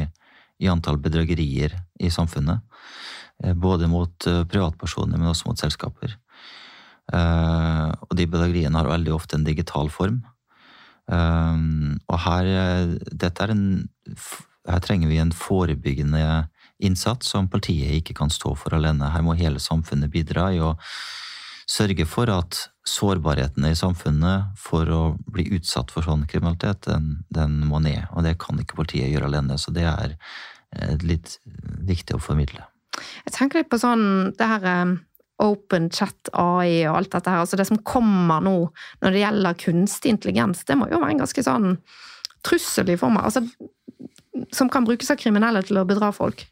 i antall bedragerier i samfunnet. Både mot privatpersoner, men også mot selskaper. Og de bedrageriene har veldig ofte en digital form. Um, og her, eh, en, her trenger vi en forebyggende innsats som politiet ikke kan stå for alene. Her må hele samfunnet bidra i å sørge for at sårbarhetene i samfunnet for å bli utsatt for sånn kriminalitet, den, den må ned. Og det kan ikke politiet gjøre alene, så det er eh, litt viktig å formidle. Jeg tenker litt på sånn det her um, open chat AI og alt dette her. Altså det som kommer nå når det gjelder kunstig intelligens, det må jo være en ganske sånn trussel i form av altså, Som kan brukes av kriminelle til å bedra folk.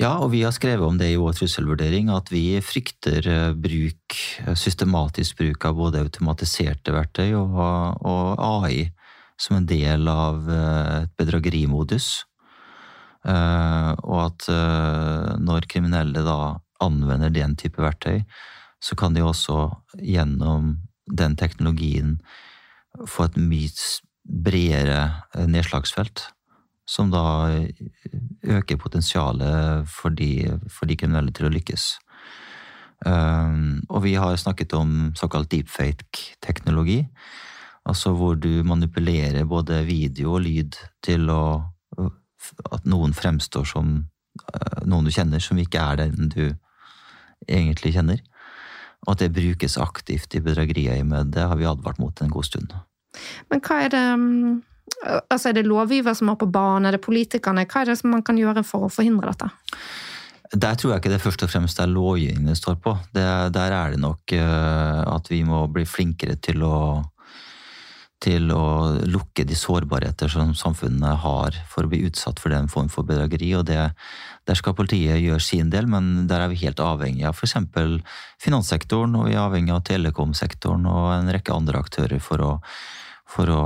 Ja, og vi har skrevet om det i vår trusselvurdering, at vi frykter eh, bruk, eh, systematisk bruk av både automatiserte verktøy og, og AI som en del av eh, et bedragerimodus. Og at når kriminelle da anvender den type verktøy, så kan de også gjennom den teknologien få et mye bredere eh, nedslagsfelt som da øker potensialet for de, for de kriminelle til å lykkes. Um, og vi har snakket om såkalt deepfake-teknologi, altså hvor du manipulerer både video og lyd til å at noen fremstår som uh, noen du kjenner, som ikke er den du egentlig kjenner. Og at det brukes aktivt i bedrageriøyemed, det har vi advart mot en god stund. Men hva er det um, Altså Er det lovgiver som er på banen, er det politikerne? Hva er det som man kan gjøre for å forhindre dette? Der tror jeg ikke det først og fremst er lovgivningen det står på. Det, der er det nok eh, at vi må bli flinkere til å, til å lukke de sårbarheter som samfunnet har for å bli utsatt for den form for bedrageri. og det, Der skal politiet gjøre sin del, men der er vi helt avhengig av f.eks. finanssektoren, og vi er avhengig av telekomsektoren og en rekke andre aktører for å, for å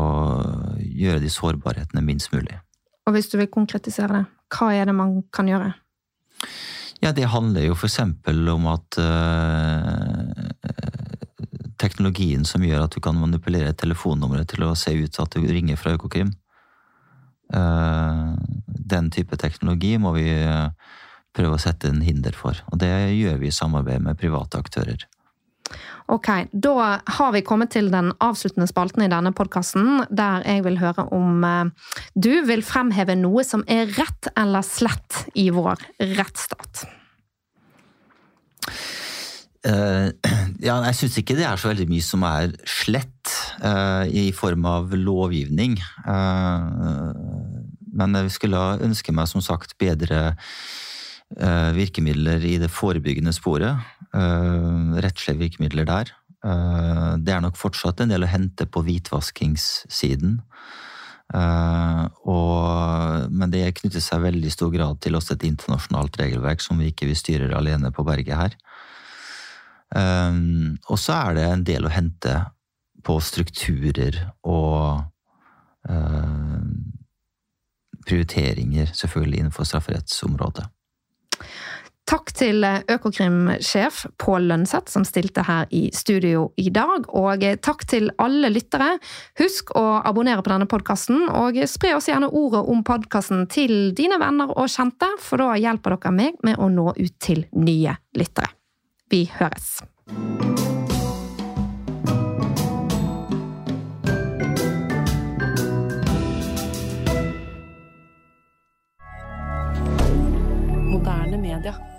gjøre de sårbarhetene minst mulig. Og hvis du vil konkretisere det, hva er det man kan gjøre? Ja, det handler jo eksempel om at øh, teknologien som gjør at du kan manipulere telefonnummeret til å se ut at du ringer fra Økokrim. Eh, den type teknologi må vi eh, prøve å sette en hinder for, og det gjør vi i samarbeid med private aktører. Ok, da har vi kommet til den avsluttende spalten i denne podkasten, der jeg vil høre om eh, du vil fremheve noe som er rett eller slett i vår rettsstat. Uh, <clears throat> ja, jeg syns ikke det er så veldig mye som er slett uh, i form av lovgivning. Eh, men jeg skulle ønske meg som sagt bedre eh, virkemidler i det forebyggende sporet. Eh, rettslige virkemidler der. Eh, det er nok fortsatt en del å hente på hvitvaskingssiden. Eh, og, men det knytter seg veldig stor grad til også et internasjonalt regelverk som vi ikke styrer alene på berget her. Og så er det en del å hente på strukturer og prioriteringer, selvfølgelig innenfor strafferettsområdet. Takk til Økokrim-sjef Pål Lønseth, som stilte her i studio i dag. Og takk til alle lyttere. Husk å abonnere på denne podkasten, og spre oss gjerne ordet om podkasten til dine venner og kjente, for da hjelper dere meg med å nå ut til nye lyttere. Vi høres! rien dire.